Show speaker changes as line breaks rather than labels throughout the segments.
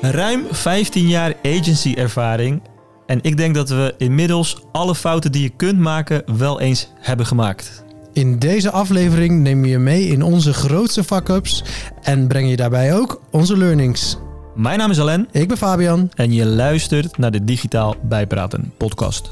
Ruim 15 jaar agency ervaring. En ik denk dat we inmiddels alle fouten die je kunt maken wel eens hebben gemaakt.
In deze aflevering nemen we je mee in onze grootste fuck-ups en breng je daarbij ook onze learnings.
Mijn naam is Alain
Ik ben Fabian.
en je luistert naar de Digitaal Bijpraten podcast.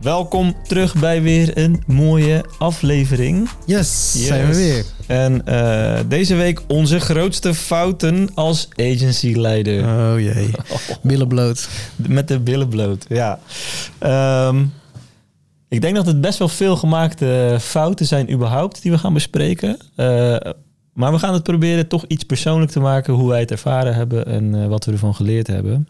Welkom terug bij weer een mooie aflevering.
Yes,
Yes.
zijn we weer.
En eh, deze week onze grootste fouten als agency-leider.
Oh jee, billen bloot.
Met de billen bloot, ja. Ehm, ik denk dat het best wel veel gemaakte fouten zijn überhaupt die we gaan bespreken. Eh, maar we gaan het proberen toch iets persoonlijk te maken hoe wij het ervaren hebben en eh, wat we ervan geleerd hebben.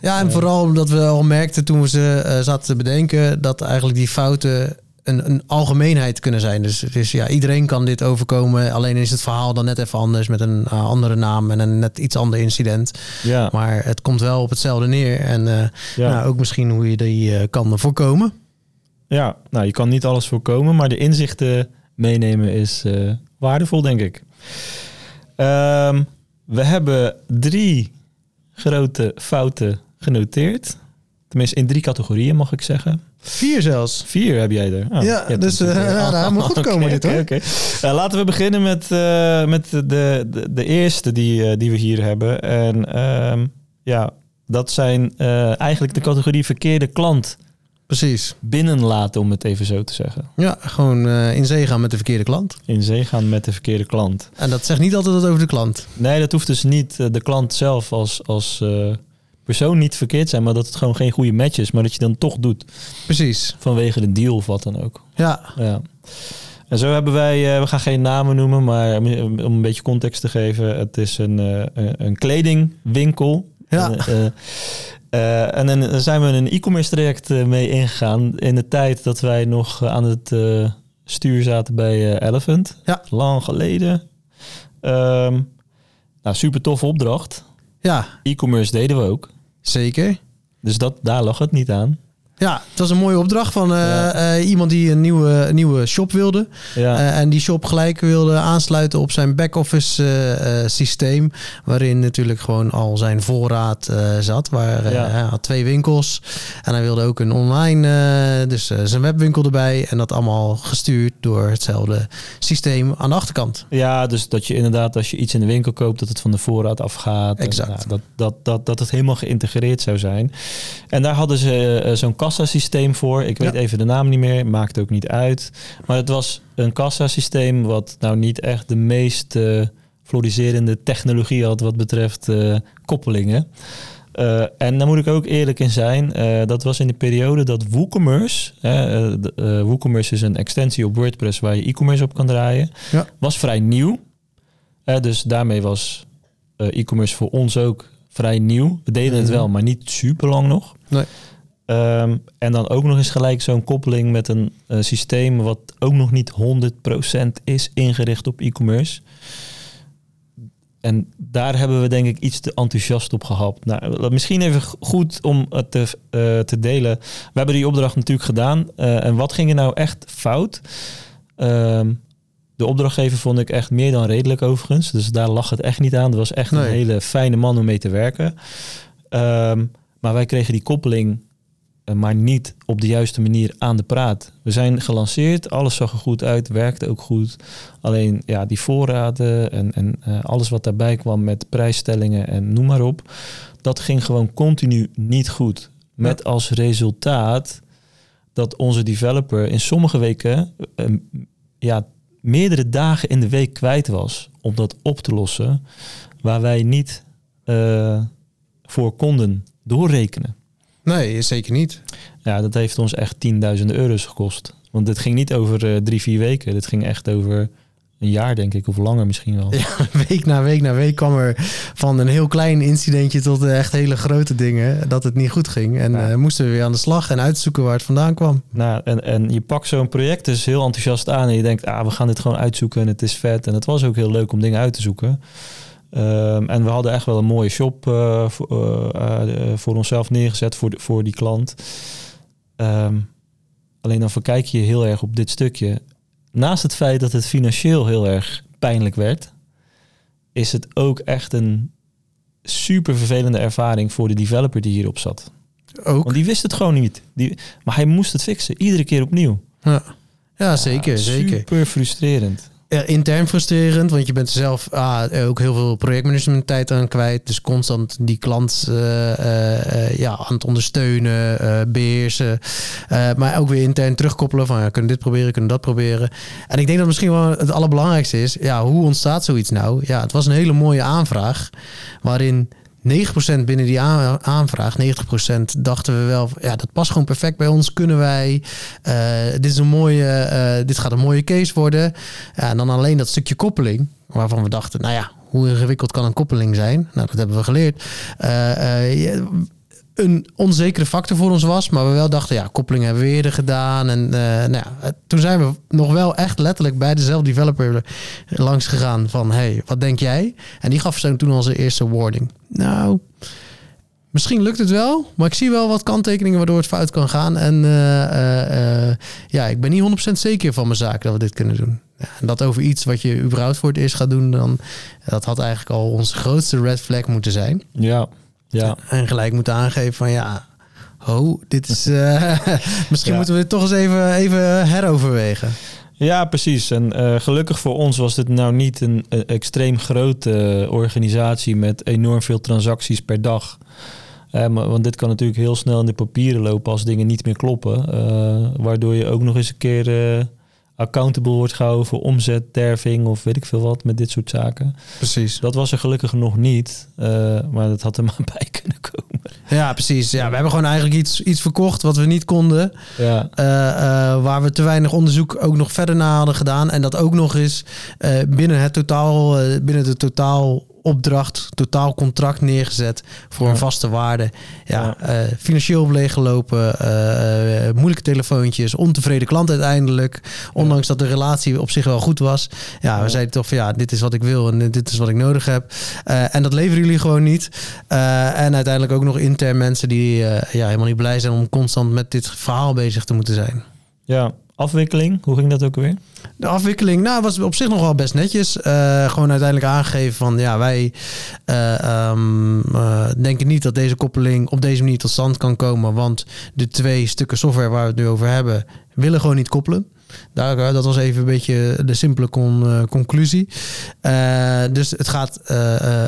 Ja, en vooral omdat we al merkten toen we ze eh, zaten te bedenken... dat eigenlijk die fouten een, een algemeenheid kunnen zijn. Dus, dus ja, iedereen kan dit overkomen. Alleen is het verhaal dan net even anders met een eh, andere naam... en een net iets ander incident.
Ja,
Maar het komt wel op hetzelfde neer. En eh,
ja.
nou, ook misschien hoe je die kan voorkomen.
ja, nou je kan niet alles voorkomen, maar de inzichten meenemen is waardevol, denk ik. Ehm, we hebben drie grote fouten genoteerd. Tenminste, in drie categorieën mag ik zeggen.
Vier zelfs.
Vier heb jij er. Oh,
Ja, dus,
natuurlijk-
eh, ja, dat moet goed komen dit, hoor.
Eh, laten we beginnen met, eh, met de, de, de eerste die, die we hier hebben. En ehm, ja, dat zijn eigenlijk de categorie verkeerde klant
Precies.
binnenlaten, om het even zo te zeggen.
Ja, gewoon eh, in zee gaan met de verkeerde klant.
In zee gaan met de verkeerde klant.
En dat zegt niet altijd wat over de klant.
Nee, dat hoeft dus niet eh, de klant zelf als, als eh, persoon niet verkeerd zijn, maar dat het gewoon geen goede match is, maar dat je dan toch doet
Precies.
vanwege een deal of wat dan ook.
Ja,
Ja. En zo hebben wij, we gaan geen namen noemen, maar om een beetje context te geven, het is een, een, kledingwinkel.
Ja.
Eh, en dan zijn we een e-commerce traject eh, mee ingegaan in de tijd dat wij nog eh, aan het stuur zaten bij Elephant.
Ja.
Lang geleden. Ehm, nou, super toffe opdracht.
ja,
E-commerce deden we ook.
zeker.
Dus dat, daar lag het niet aan.
Ja, het was een mooie opdracht van eh,
Ja.
eh, iemand die een nieuwe, nieuwe shop wilde.
Ja.
Eh, en die shop gelijk wilde aansluiten op zijn back-office systeem. Waarin natuurlijk gewoon al zijn voorraad zat. Waar,
Ja.
hij had twee winkels. En hij wilde ook een online, dus zijn webwinkel erbij. En dat allemaal gestuurd door hetzelfde systeem aan de achterkant.
Ja, dus dat je inderdaad als je iets in de winkel koopt, dat het van de voorraad afgaat. En,
Exact.
nou, dat, dat, dat, dat het helemaal geïntegreerd zou zijn. En daar hadden ze zo'n kassasysteem voor. Ik weet
Ja.
even de naam niet meer, maakt ook niet uit. Maar het was een kassasysteem wat nou niet echt de meest eh floriserende technologie had wat betreft eh, koppelingen. Eh, en daar moet ik ook eerlijk in zijn. dat was in de periode dat WooCommerce, hè, WooCommerce is een extensie op WordPress waar je e-commerce op kan draaien,
Ja.
was vrij nieuw. Dus daarmee was e-commerce voor ons ook vrij nieuw. We deden het
Mhm.
wel, maar niet super lang nog.
Nee.
Ehm, en dan ook nog eens gelijk zo'n koppeling met een eh, systeem wat ook nog niet 100% is ingericht op e-commerce. En daar hebben we denk ik iets te enthousiast op gehad. Nou, misschien even goed om het te, eh, te delen. We hebben die opdracht natuurlijk gedaan. Eh, en wat ging er nou echt fout? Ehm, de opdrachtgever vond ik echt meer dan redelijk overigens. Dus daar lag het echt niet aan. Dat was echt een hele fijne man om mee te werken. Ehm, maar wij kregen die koppeling eh, maar niet op de juiste manier aan de praat. We zijn gelanceerd, alles zag er goed uit, werkte ook goed. Alleen ja, die voorraden en, en eh, alles wat daarbij kwam met prijsstellingen en noem maar op, dat ging gewoon continu niet goed. Met als resultaat dat onze developer in sommige weken eh, ja, meerdere dagen in de week kwijt was om dat op te lossen, waar wij niet eh, voor konden doorrekenen.
Nee, zeker niet.
Ja, dat heeft ons echt tienduizenden euro's gekost. Want dit ging niet over eh, drie, vier weken. Dit ging echt over een jaar, denk ik, of langer misschien wel.
Ja, week na week na week kwam er van een heel klein incidentje tot eh, echt hele grote dingen dat het niet goed ging. En
Ja.
eh, moesten we weer aan de slag en uitzoeken waar het vandaan kwam.
Nou, en, en je pakt zo'n project dus heel enthousiast aan en je denkt, ah, we gaan dit gewoon uitzoeken en het is vet. En het was ook heel leuk om dingen uit te zoeken. Ehm, en we hadden echt wel een mooie shop eh, voor, eh, eh, voor onszelf neergezet voor, de- voor die klant. Ehm, alleen dan verkijk je heel erg op dit stukje. Naast het feit dat het financieel heel erg pijnlijk werd, is het ook echt een super vervelende ervaring voor de developer die hierop zat.
Ook.
Want die wist het gewoon niet. Die, maar hij moest het fixen, iedere keer opnieuw.
Ja, ja zeker,
Ja,
zeker.
Super frustrerend.
Ja, intern frustrerend, want je bent zelf ah, ook heel veel projectmanagement tijd aan kwijt. Dus constant die klant eh, eh, eh, ja, aan het ondersteunen, eh, beheersen. Eh, maar ook weer intern terugkoppelen van ja, kunnen dit proberen, kunnen dat proberen. En ik denk dat misschien wel het allerbelangrijkste is, ja, hoe ontstaat zoiets nou? Ja, het was een hele mooie aanvraag waarin 9% binnen die aan- aanvraag, 90% dachten we wel, ja, dat past gewoon perfect bij ons. Kunnen wij? Eh, dit is een mooie, eh, dit gaat een mooie case worden. En dan alleen dat stukje koppeling, waarvan we dachten, nou ja, hoe ingewikkeld kan een koppeling zijn? Nou, dat hebben we geleerd. Je- een onzekere factor voor ons was, maar we wel dachten, ja, koppeling hebben we eerder gedaan. En eh, nou ja, toen zijn we nog wel echt letterlijk bij dezelfde developer langs gegaan van, hey, wat denk jij? En die gaf toen onze eerste wording. Nou, misschien lukt het wel, maar ik zie wel wat kanttekeningen waardoor het fout kan gaan. En eh, eh, ja, ik ben niet 100% zeker van mijn zaak dat we dit kunnen doen. Ja, en dat over iets wat je überhaupt voor het eerst gaat doen, dan dat had eigenlijk al onze grootste red flag moeten zijn.
Ja, ja.
En gelijk moeten aangeven van ja, ho, dit is. eh, misschien
Ja.
moeten we het toch eens even, even heroverwegen.
Ja, precies. En eh, gelukkig voor ons was dit nou niet een, eh, extreem grote organisatie met enorm veel transacties per dag. Maar, want dit kan natuurlijk heel snel in de papieren lopen als dingen niet meer kloppen. waardoor je ook nog eens een keer accountable wordt gehouden voor omzetderving of weet ik veel wat met dit soort zaken.
Precies.
Dat was er gelukkig nog niet, eh, maar dat had er maar bij kunnen komen.
Ja, precies. Ja, we hebben gewoon eigenlijk iets, iets verkocht wat we niet konden.
Ja,
eh, eh, waar we te weinig onderzoek ook nog verder naar hadden gedaan. En dat ook nog eens binnen het totaal, binnen de totaal opdracht, totaal contract neergezet voor
Ja.
een vaste waarde. Ja,
Ja.
eh, financieel op leeggelopen, eh, moeilijke telefoontjes, ontevreden klant uiteindelijk. Ondanks dat de relatie op zich wel goed was. Ja, we zeiden toch van ja, dit is wat ik wil en dit is wat ik nodig heb. Eh, en dat leveren jullie gewoon niet. En uiteindelijk ook nog intern mensen die ja, helemaal niet blij zijn om constant met dit verhaal bezig te moeten zijn.
Ja. afwikkeling, hoe ging dat ook weer?
De afwikkeling, nou, was op zich nog wel best netjes. Eh, gewoon uiteindelijk aangegeven van, ja, wij eh, ehm, eh, denken niet dat deze koppeling op deze manier tot stand kan komen. Want de twee stukken software waar we het nu over hebben, willen gewoon niet koppelen. Daar, dat was even een beetje de simpele con- conclusie. Dus het gaat,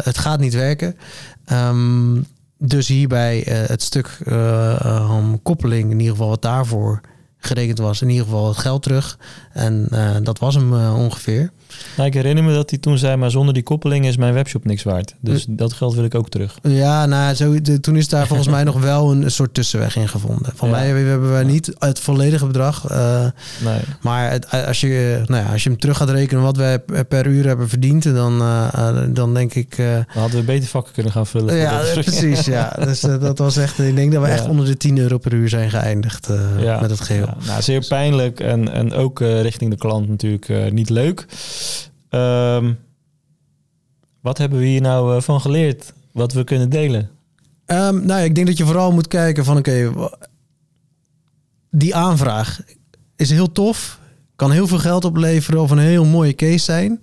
het gaat niet werken. Ehm, dus hierbij het stuk eh, koppeling, in ieder geval wat daarvoor gerekend was, in ieder geval het geld terug. En eh, dat was hem eh, ongeveer.
Nou, ik herinner me dat hij toen zei, maar zonder die koppeling is mijn webshop niks waard. Dus dat geld wil ik ook terug.
Ja, nou, zo, de- toen is daar volgens mij nog wel een, een soort tussenweg in gevonden. Van
Ja.
mij hebben wij niet het volledige bedrag. eh,
Nee.
maar het, als, je, nou ja, als je hem terug gaat rekenen wat wij per uur hebben verdiend, dan, dan denk ik.
Dan hadden we beter vakken kunnen gaan vullen.
ja, precies. Ja. Dus dat was echt. Ik denk dat we echt onder de 10 euro per uur zijn geëindigd
Ja,
met het geheel.
ja. nou, zeer pijnlijk en, en ook richting de klant natuurlijk eh, niet leuk. Ehm, wat hebben we hier nou eh, van geleerd? Wat we kunnen delen?
Ehm, nou, ik denk dat je vooral moet kijken van oké, die aanvraag is heel tof, kan heel veel geld opleveren of een heel mooie case zijn.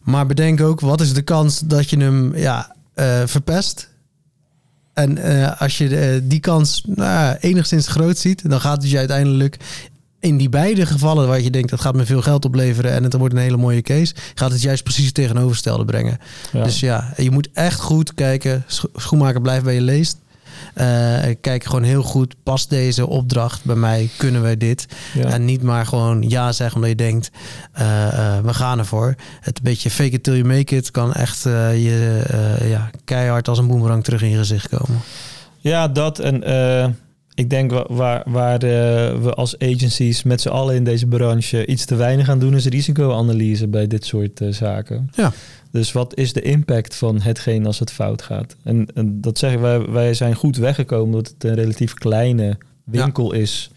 Maar bedenk ook, wat is de kans dat je hem ja, eh, verpest? En als je die kans nou, enigszins groot ziet, dan gaat het je uiteindelijk in die beide gevallen waar je denkt dat gaat me veel geld opleveren en het wordt een hele mooie case, gaat het juist precies het tegenovergestelde brengen.
Ja.
Dus ja, je moet echt goed kijken. Scho- Schoenmaker blijft bij je leest. Eh, kijk gewoon heel goed. Past deze opdracht bij mij? Kunnen wij dit?
ja.
En niet maar gewoon ja zeggen omdat je denkt, eh, eh, we gaan ervoor. Het beetje fake it till you make it kan echt je ja, keihard als een boemerang terug in je gezicht komen.
Ja, dat en ik denk wa- waar, waar eh, we als agencies met z'n allen in deze branche iets te weinig aan doen, is risicoanalyse bij dit soort eh, zaken.
Ja.
Dus wat is de impact van hetgeen als het fout gaat? En, en dat zeggen wij, wij zijn goed weggekomen dat het een relatief kleine winkel is.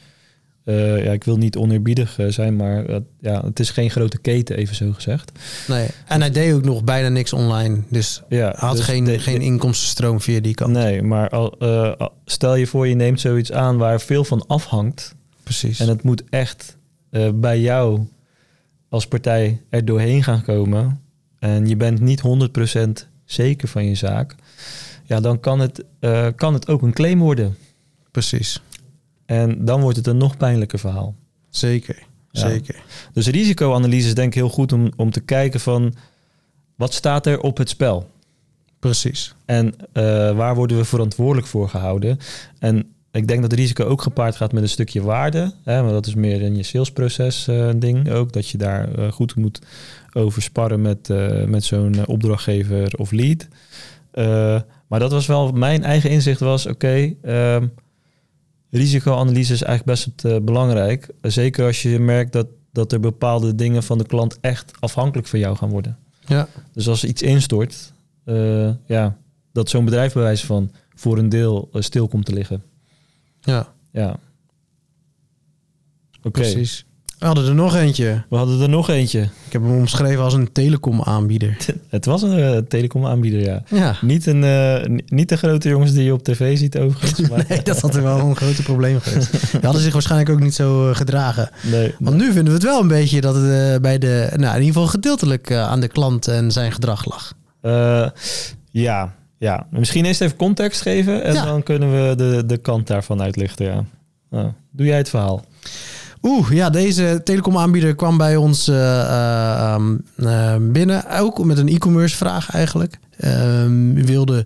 Eh, ja, ik wil niet oneerbiedig eh, zijn, maar ja, het is geen grote keten, even zo gezegd.
Nee. En hij deed ook nog bijna niks online. Dus
Ja,
had
dus
geen,
de-
geen inkomstenstroom via die kant.
Nee, maar al, eh, stel je voor je neemt zoiets aan waar veel van afhangt.
Precies.
En het moet echt bij jou als partij er doorheen gaan komen. En je bent niet 100% zeker van je zaak, ja, dan kan het, kan het ook een claim worden.
Precies.
En dan wordt het een nog pijnlijker verhaal.
Zeker.
Ja.
Zeker.
Dus risicoanalyse is denk ik heel goed om, om te kijken van wat staat er op het spel?
Precies.
En eh, waar worden we verantwoordelijk voor gehouden? En ik denk dat risico ook gepaard gaat met een stukje waarde. Hè, maar dat is meer in je salesproces eh, ding ook. Dat je daar eh, goed moet over sparren met, met zo'n opdrachtgever of lead. Maar dat was wel mijn eigen inzicht was, oké, ehm, risicoanalyse is eigenlijk best eh, belangrijk. Zeker als je merkt dat, dat er bepaalde dingen van de klant echt afhankelijk van jou gaan worden.
Ja.
Dus als iets instort, eh, ja, dat zo'n bedrijf bij wijze van voor een deel eh, stil komt te liggen.
Ja.
Ja. Oké,
Precies. We hadden er nog eentje.
we hadden er nog eentje.
Ik heb hem omschreven als een telecomaanbieder.
Het was een eh, telecomaanbieder, ja.
Ja.
Niet, een, eh, niet de grote jongens die je op tv ziet overigens. Maar,
Nee, dat had er wel een grote probleem geweest. Die hadden zich waarschijnlijk ook niet zo eh, gedragen.
nee,
Want nu vinden we het wel een beetje dat het bij de, nou in ieder geval gedeeltelijk aan de klant en zijn gedrag lag.
Ja, ja. Misschien eerst even context geven en
Ja.
dan kunnen we de, de kant daarvan uitlichten. Ja. Nou, doe jij het verhaal?
Oeh, ja, deze telecomaanbieder kwam bij ons eh, eh, ehm, eh, binnen. Ook met een e-commerce vraag eigenlijk. Ehm, wilde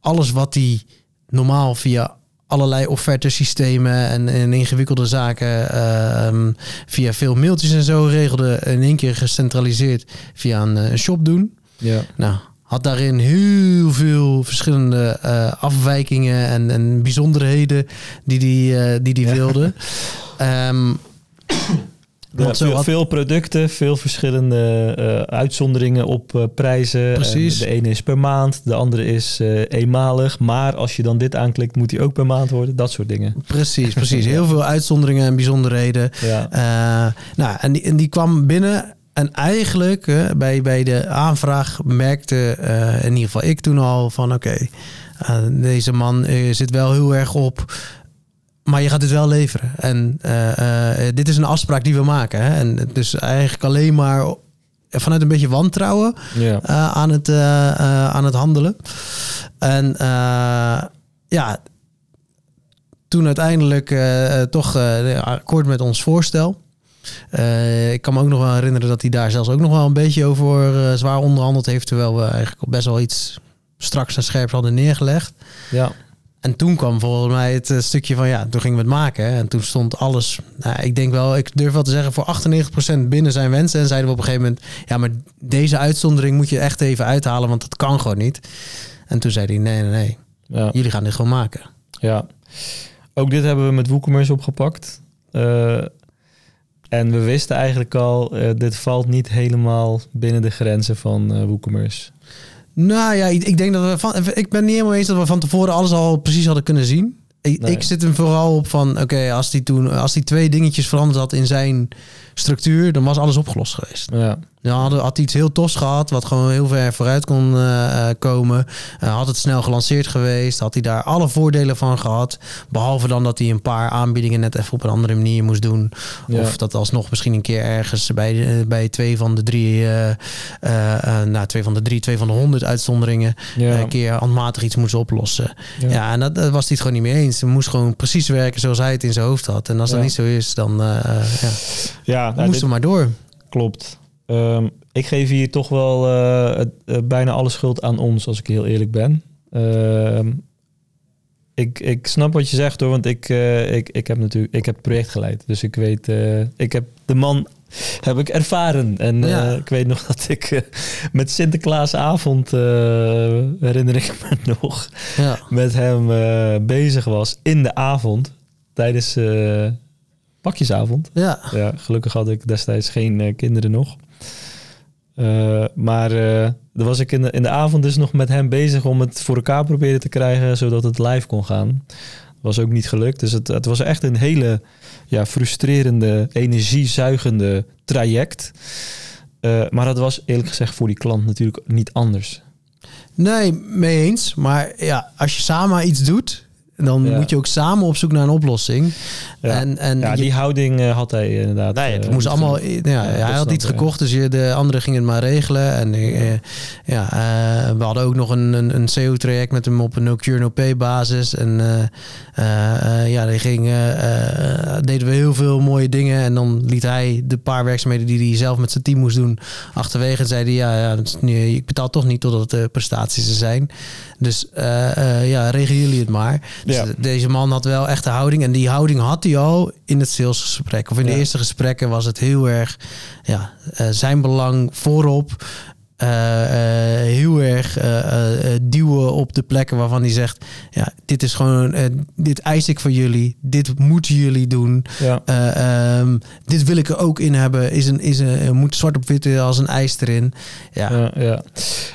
alles wat hij normaal via allerlei offertesystemen en, en ingewikkelde zaken ehm, via veel mailtjes en zo regelde in één keer gecentraliseerd via een, een shop doen.
Ja.
Nou, had daarin heel veel verschillende eh, afwijkingen en, en bijzonderheden die die, eh, die, die
Ja.
wilde.
Ja,
zo
veel,
had-
veel producten, veel verschillende eh, uitzonderingen op prijzen.
Precies.
En de ene is per maand, de andere is eenmalig. Maar als je dan dit aanklikt, moet die ook per maand worden. Dat soort dingen.
precies, precies. Heel veel uitzonderingen en bijzonderheden.
Ja,
nou, en die, en die kwam binnen. En eigenlijk bij, bij de aanvraag merkte eh, in ieder geval ik toen al van oké, eh, deze man eh, zit wel heel erg op. Maar je gaat dit wel leveren. En dit is een afspraak die we maken. Hè? En dus eigenlijk alleen maar vanuit een beetje wantrouwen
ja.
aan, het, aan het handelen. En ja, toen uiteindelijk toch akkoord met ons voorstel. Eh, ik kan me ook nog wel herinneren dat hij daar zelfs ook nog wel een beetje over eh, zwaar onderhandeld heeft. Terwijl we eigenlijk best wel iets straks en scherps hadden neergelegd.
ja.
En toen kwam volgens mij het eh, stukje van ja, toen gingen we het maken. hè. En toen stond alles, nou, ik denk wel, ik durf wel te zeggen, voor 98% binnen zijn wensen. En zeiden we op een gegeven moment, ja, maar deze uitzondering moet je echt even uithalen, want dat kan gewoon niet. En toen zei hij, nee, nee, nee,
ja.
jullie gaan dit gewoon maken.
Ja, ook dit hebben we met WooCommerce opgepakt. En we wisten eigenlijk al, eh, dit valt niet helemaal binnen de grenzen van eh WooCommerce.
Nou ja, ik, ik denk dat we van, ik ben niet helemaal eens dat we van tevoren alles al precies hadden kunnen zien. Ik,
Nee.
ik zit hem vooral op van, oké, als die toen, als die twee dingetjes veranderd had in zijn structuur, dan was alles opgelost geweest.
Ja,
Dan had, had hij iets heel tofs gehad, wat gewoon heel ver vooruit kon eh, eh, komen. Eh, had het snel gelanceerd geweest, had hij daar alle voordelen van gehad. Behalve dan dat hij een paar aanbiedingen net even op een andere manier moest doen.
Ja.
Of dat alsnog misschien een keer ergens bij, bij twee van de drie, eh, nou, twee van de drie, twee van de honderd uitzonderingen.
ja,
een keer handmatig iets moest oplossen.
ja.
Ja, en dat, dat was hij het gewoon niet mee eens. Hij moest gewoon precies werken zoals hij het in zijn hoofd had. En als dat niet zo is, dan ja,
ja nou,
moesten
dit
we maar door.
klopt. Ehm, ik geef hier toch wel eh, eh, bijna alle schuld aan ons, als ik heel eerlijk ben. Ehm, ik, ik snap wat je zegt hoor, want ik, eh, ik, ik heb natuurlijk ik heb het project geleid. Dus ik weet, ik heb de man heb ik ervaren. En
Ja.
ik weet nog dat ik met Sinterklaasavond, herinner ik me nog,
Ja.
met hem bezig was in de avond tijdens pakjesavond.
Ja.
Ja, gelukkig had ik destijds geen kinderen nog. Eh, maar eh dan was ik in de, in de avond dus nog met hem bezig om het voor elkaar proberen te krijgen, zodat het live kon gaan. Was ook niet gelukt. Dus het, het was echt een hele ja, frustrerende, energiezuigende traject. Eh, maar dat was eerlijk gezegd voor die klant natuurlijk niet anders.
Nee, mee eens. Maar ja, als je samen iets doet, dan
Ja.
moet je ook samen op zoek naar een oplossing.
Ja.
En, en
ja,
je-
die houding eh, had hij inderdaad.
Nee, het
eh,
moest
niet
allemaal. Ja,
Ja,
hij had iets gekocht, dus je, de anderen gingen het maar regelen. En eh, ja, we hadden ook nog een, een, een CO-traject met hem op een no-cure, no-pay basis. En eh, eh, eh, ja, die ging, deden we heel veel mooie dingen. En dan liet hij de paar werkzaamheden die hij zelf met zijn team moest doen achterwege. En zei hij, ja, ja niet- ik betaal toch niet totdat het de prestaties er zijn. Dus ja, regelen jullie het maar. Dus
Ja.
de- deze man had wel echt de houding. En die houding had hij al in het salesgesprek. Of in de eerste gesprekken was het heel erg ja, eh, zijn belang voorop. Eh, eh, heel erg eh, duwen op de plekken waarvan hij zegt: Ja, dit is gewoon, dit eis ik van jullie, dit moeten jullie doen.
Ja.
Eh, ehm, dit wil ik er ook in hebben. Is een, is een, moet zwart op wit als een eis erin. Ja,
Ja, ja.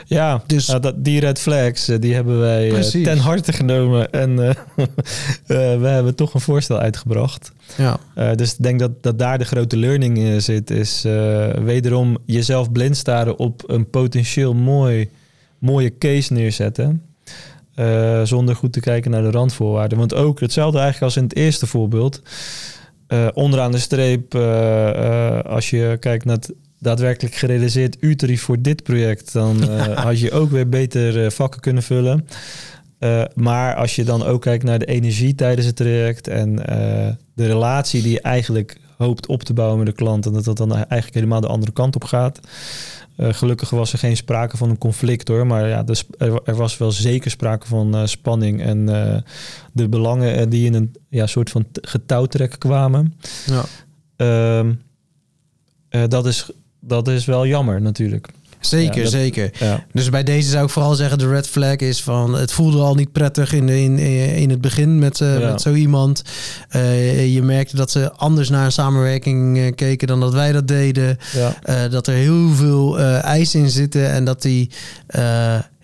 ja
Dus-
nou, dat, die red flags die hebben wij ten harte genomen. En we hebben toch een voorstel uitgebracht.
Ja.
Eh, dus ik denk dat, dat daar de grote learning in zit. Is eh, wederom jezelf blind staren op een potentieel mooi, mooie case neerzetten. Eh, zonder goed te kijken naar de randvoorwaarden. Want ook hetzelfde eigenlijk als in het eerste voorbeeld. Onderaan de streep, als je kijkt naar het daadwerkelijk gerealiseerd uurtarief voor dit project, dan had je ook weer beter vakken kunnen vullen. Eh, maar als je dan ook kijkt naar de energie tijdens het traject en eh, de relatie die je eigenlijk hoopt op te bouwen met de klant, en dat dat dan eigenlijk helemaal de andere kant op gaat. Eh, gelukkig was er geen sprake van een conflict hoor, maar ja, dus er, er was wel zeker sprake van spanning en de belangen die in een ja, soort van getouwtrek kwamen.
ja.
Ehm, eh, dat, is, dat is wel jammer natuurlijk.
Zeker,
Ja, dat-
zeker.
Ja,
Dus bij deze zou ik vooral zeggen, de red flag is van... het voelde al niet prettig in, in, in het begin met, eh,
Ja.
met zo iemand. Eh, je merkte dat ze anders naar een samenwerking eh, keken dan dat wij dat deden. dat er heel veel eisen in zitten en dat die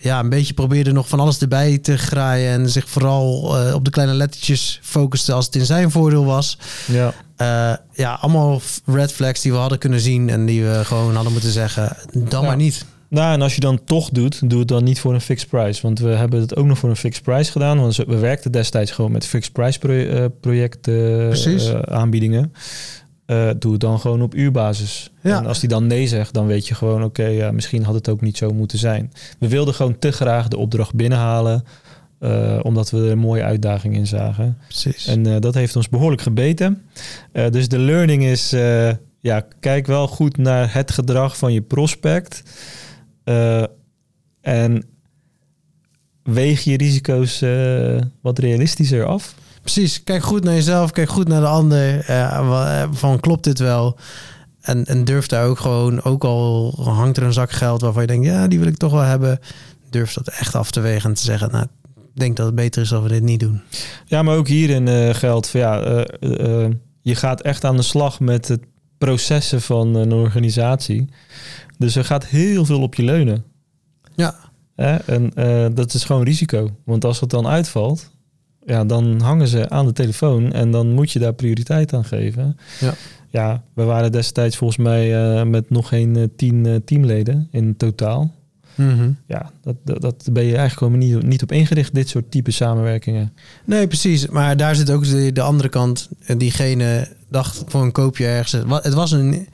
ja, een beetje probeerde nog van alles erbij te graaien... en zich vooral eh, op de kleine lettertjes focuste als het in zijn voordeel was...
ja.
Eh, ja, allemaal red flags die we hadden kunnen zien en die we gewoon hadden moeten zeggen, dan
Ja.
maar niet.
Nou, en als je dan toch doet, doe het dan niet voor een fixed price. Want we hebben het ook nog voor een fixed price gedaan. Want we werkten destijds gewoon met fixed price pro project eh, eh, aanbiedingen. Eh, doe het dan gewoon op uurbasis.
Ja.
En als die dan nee zegt, dan weet je gewoon... oké, ja, misschien had het ook niet zo moeten zijn. We wilden gewoon te graag de opdracht binnenhalen... eh, omdat we er een mooie uitdaging in zagen.
Precies.
En eh, dat heeft ons behoorlijk gebeten. Dus de learning is, ja, kijk wel goed naar het gedrag van je prospect. En weeg je risico's wat realistischer af.
Precies. Kijk goed naar jezelf, kijk goed naar de ander. eh, eh, van klopt dit wel? En, en durf daar ook gewoon, ook al hangt er een zak geld waarvan je denkt, ja, die wil ik toch wel hebben. Durf dat echt af te wegen en te zeggen, nou, ik denk dat het beter is als we dit niet doen.
Ja, maar ook hierin eh, geldt van ja, je gaat echt aan de slag met het processen van een organisatie. Dus er gaat heel veel op je leunen.
Ja.
En dat is gewoon risico. Want als het dan uitvalt, ja, dan hangen ze aan de telefoon en dan moet je daar prioriteit aan geven.
Ja.
Ja, we waren destijds volgens mij eh, met nog geen eh, tien eh, teamleden in totaal. Ja, dat, dat, dat ben je eigenlijk gewoon niet, niet op ingericht, dit soort type samenwerkingen.
Nee, precies. Maar daar zit ook de, de andere kant. En Diegene dacht voor een koopje ergens. Het was een.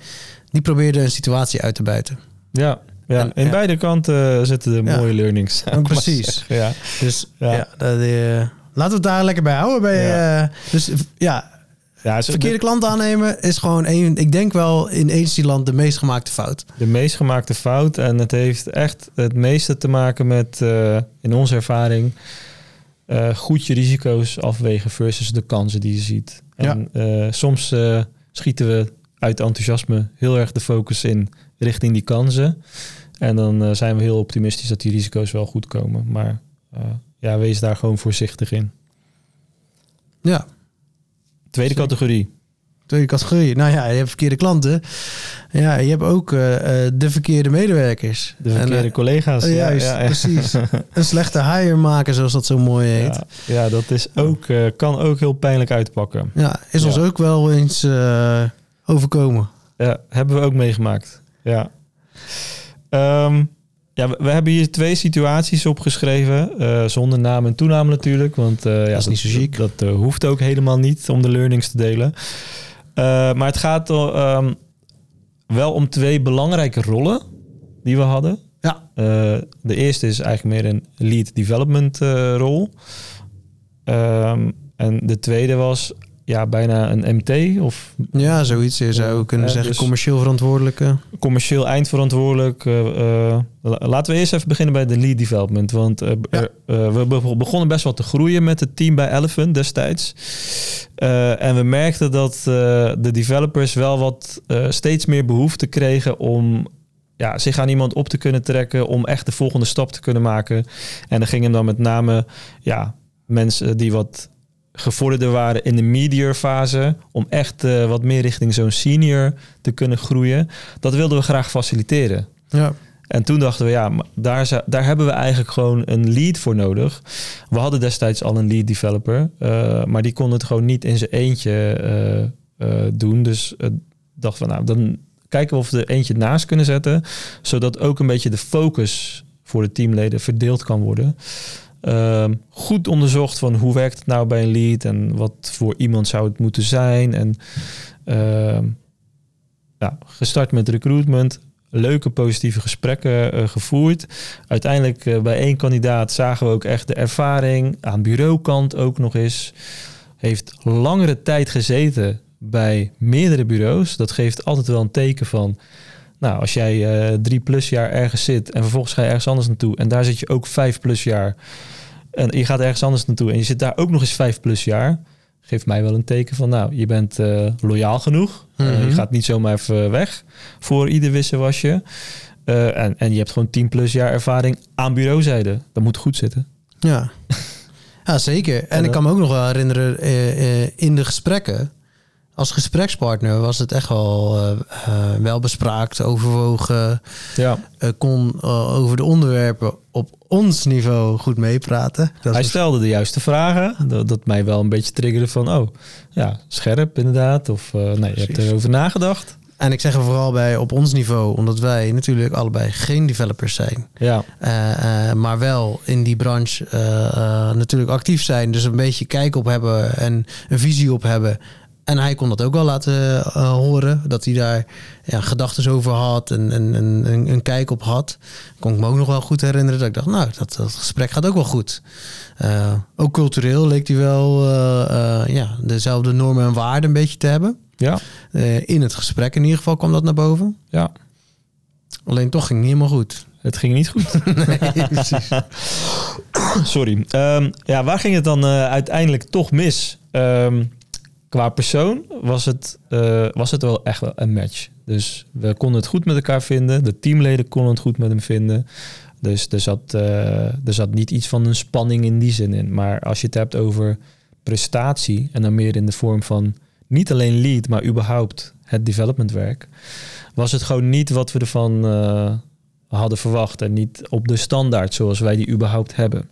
Die probeerde een situatie uit te buiten.
Ja, ja.
En-
in
ja.
beide kanten zitten de
Ja.
mooie learnings.
precies.
Ja.
Dus
Ja.
ja, dat, eh, laten we het daar lekker bij houden. Bij,
Ja.
eh, dus ja,
Ja,
verkeerde klant aannemen is gewoon een. Ik denk wel in agencyland de meest gemaakte fout.
de meest gemaakte fout. En het heeft echt het meeste te maken met, eh, in onze ervaring, eh, goed je risico's afwegen versus de kansen die je ziet. En soms schieten we uit enthousiasme heel erg de focus in richting die kansen. En dan zijn we heel optimistisch dat die risico's wel goed komen. Maar ja, wees daar gewoon voorzichtig in.
Ja,
Tweede
Zeker.
categorie.
tweede categorie. Nou ja, je hebt verkeerde klanten. Ja, je hebt ook eh, eh, de verkeerde medewerkers.
De verkeerde
En, eh,
collega's.
juist,
ja, ja,
precies. Een slechte hire maken, zoals dat zo mooi heet.
Ja, ja, dat is ook, kan ook heel pijnlijk uitpakken.
Ja, is ons ook wel eens overkomen.
Ja, hebben we ook meegemaakt. Ja. Ehm, ja, we, we hebben hier twee situaties opgeschreven. eh, zonder naam en toenaam natuurlijk. Want eh, ja,
is niet zo chic.
Dat, eh, hoeft ook helemaal niet om de learnings te delen. Maar het gaat ehm, wel om twee belangrijke rollen die we hadden.
Ja.
De eerste is eigenlijk meer een lead development rol. Ehm, en de tweede was ja, bijna een MT of
Ja, zoiets. Je zou kunnen zeggen
dus-
commercieel verantwoordelijke.
commercieel eindverantwoordelijk. la- laten we eerst even beginnen bij de lead development. Want eh,
Ja.
we be- begonnen best wel te groeien met het team bij Elephant destijds. En we merkten dat de developers wel wat steeds meer behoefte kregen om ja, zich aan iemand op te kunnen trekken, om echt de volgende stap te kunnen maken. En dan gingen dan met name ja, mensen die wat gevorderder waren in de meteor fase, om echt eh, wat meer richting zo'n senior te kunnen groeien. Dat wilden we graag faciliteren.
Ja.
En toen dachten we, ja, maar daar, daar hebben we eigenlijk gewoon een lead voor nodig. We hadden destijds al een lead developer, eh, maar die kon het gewoon niet in zijn eentje eh, doen. Dus dachten we, nou, dan kijken we of we er eentje naast kunnen zetten, zodat ook een beetje de focus voor de teamleden verdeeld kan worden. Ehm, goed onderzocht van hoe werkt het nou bij een lead en wat voor iemand zou het moeten zijn. En ehm, ja, gestart met recruitment, leuke positieve gesprekken eh, gevoerd. Uiteindelijk eh, bij één kandidaat zagen we ook echt de ervaring aan bureaukant ook nog eens. Heeft langere tijd gezeten bij meerdere bureaus. Dat geeft altijd wel een teken van. Nou, als jij eh, drie plus jaar ergens zit en vervolgens ga je ergens anders naartoe en daar zit je ook vijf plus jaar en je gaat ergens anders naartoe en je zit daar ook nog eens vijf plus jaar, geeft mij wel een teken van, nou, je bent uh, loyaal genoeg. Mm -hmm. uh, je gaat niet zomaar even weg voor ieder wisselwasje. Uh, en, en je hebt gewoon 10 plus jaar ervaring aan bureauzijde. Dat moet goed zitten.
Ja, ja zeker. En, en ik kan me ook nog wel herinneren in de gesprekken. Als gesprekspartner was het echt wel uh, wel bespraakt, overwogen.
Ja.
kon over de onderwerpen op ons niveau goed meepraten.
Dat Hij stelde de juiste vragen. Dat, dat, mij wel een beetje triggerde van, oh, ja, scherp inderdaad. Of nee, je hebt erover nagedacht.
En ik zeg er vooral bij op ons niveau, omdat wij natuurlijk allebei geen developers zijn.
Ja.
Uh, uh, maar wel in die branche natuurlijk actief zijn. Dus een beetje kijk op hebben en een visie op hebben. En hij kon dat ook wel laten uh, horen. Dat hij daar ja, gedachten over had en, en, en, en, een kijk op had. Kon ik me ook nog wel goed herinneren. Dat ik dacht, nou, dat, dat gesprek gaat ook wel goed. Uh, ook cultureel leek hij wel uh, ja, dezelfde normen en waarden een beetje te hebben.
Ja.
in het gesprek in ieder geval kwam dat naar boven.
Ja.
Alleen toch ging het niet helemaal goed.
Het ging niet goed.
nee, precies.
Sorry. Um, ja, waar ging het dan uiteindelijk toch mis? Um, qua persoon was het, uh, was het wel echt wel een match. Dus we konden het goed met elkaar vinden. De teamleden konden het goed met hem vinden. Dus er zat, uh, er zat niet iets van een spanning in die zin in. Maar als je het hebt over prestatie... en dan meer in de vorm van niet alleen lead... maar überhaupt het developmentwerk... was het gewoon niet wat we ervan uh, hadden verwacht. En niet op de standaard zoals wij die überhaupt hebben.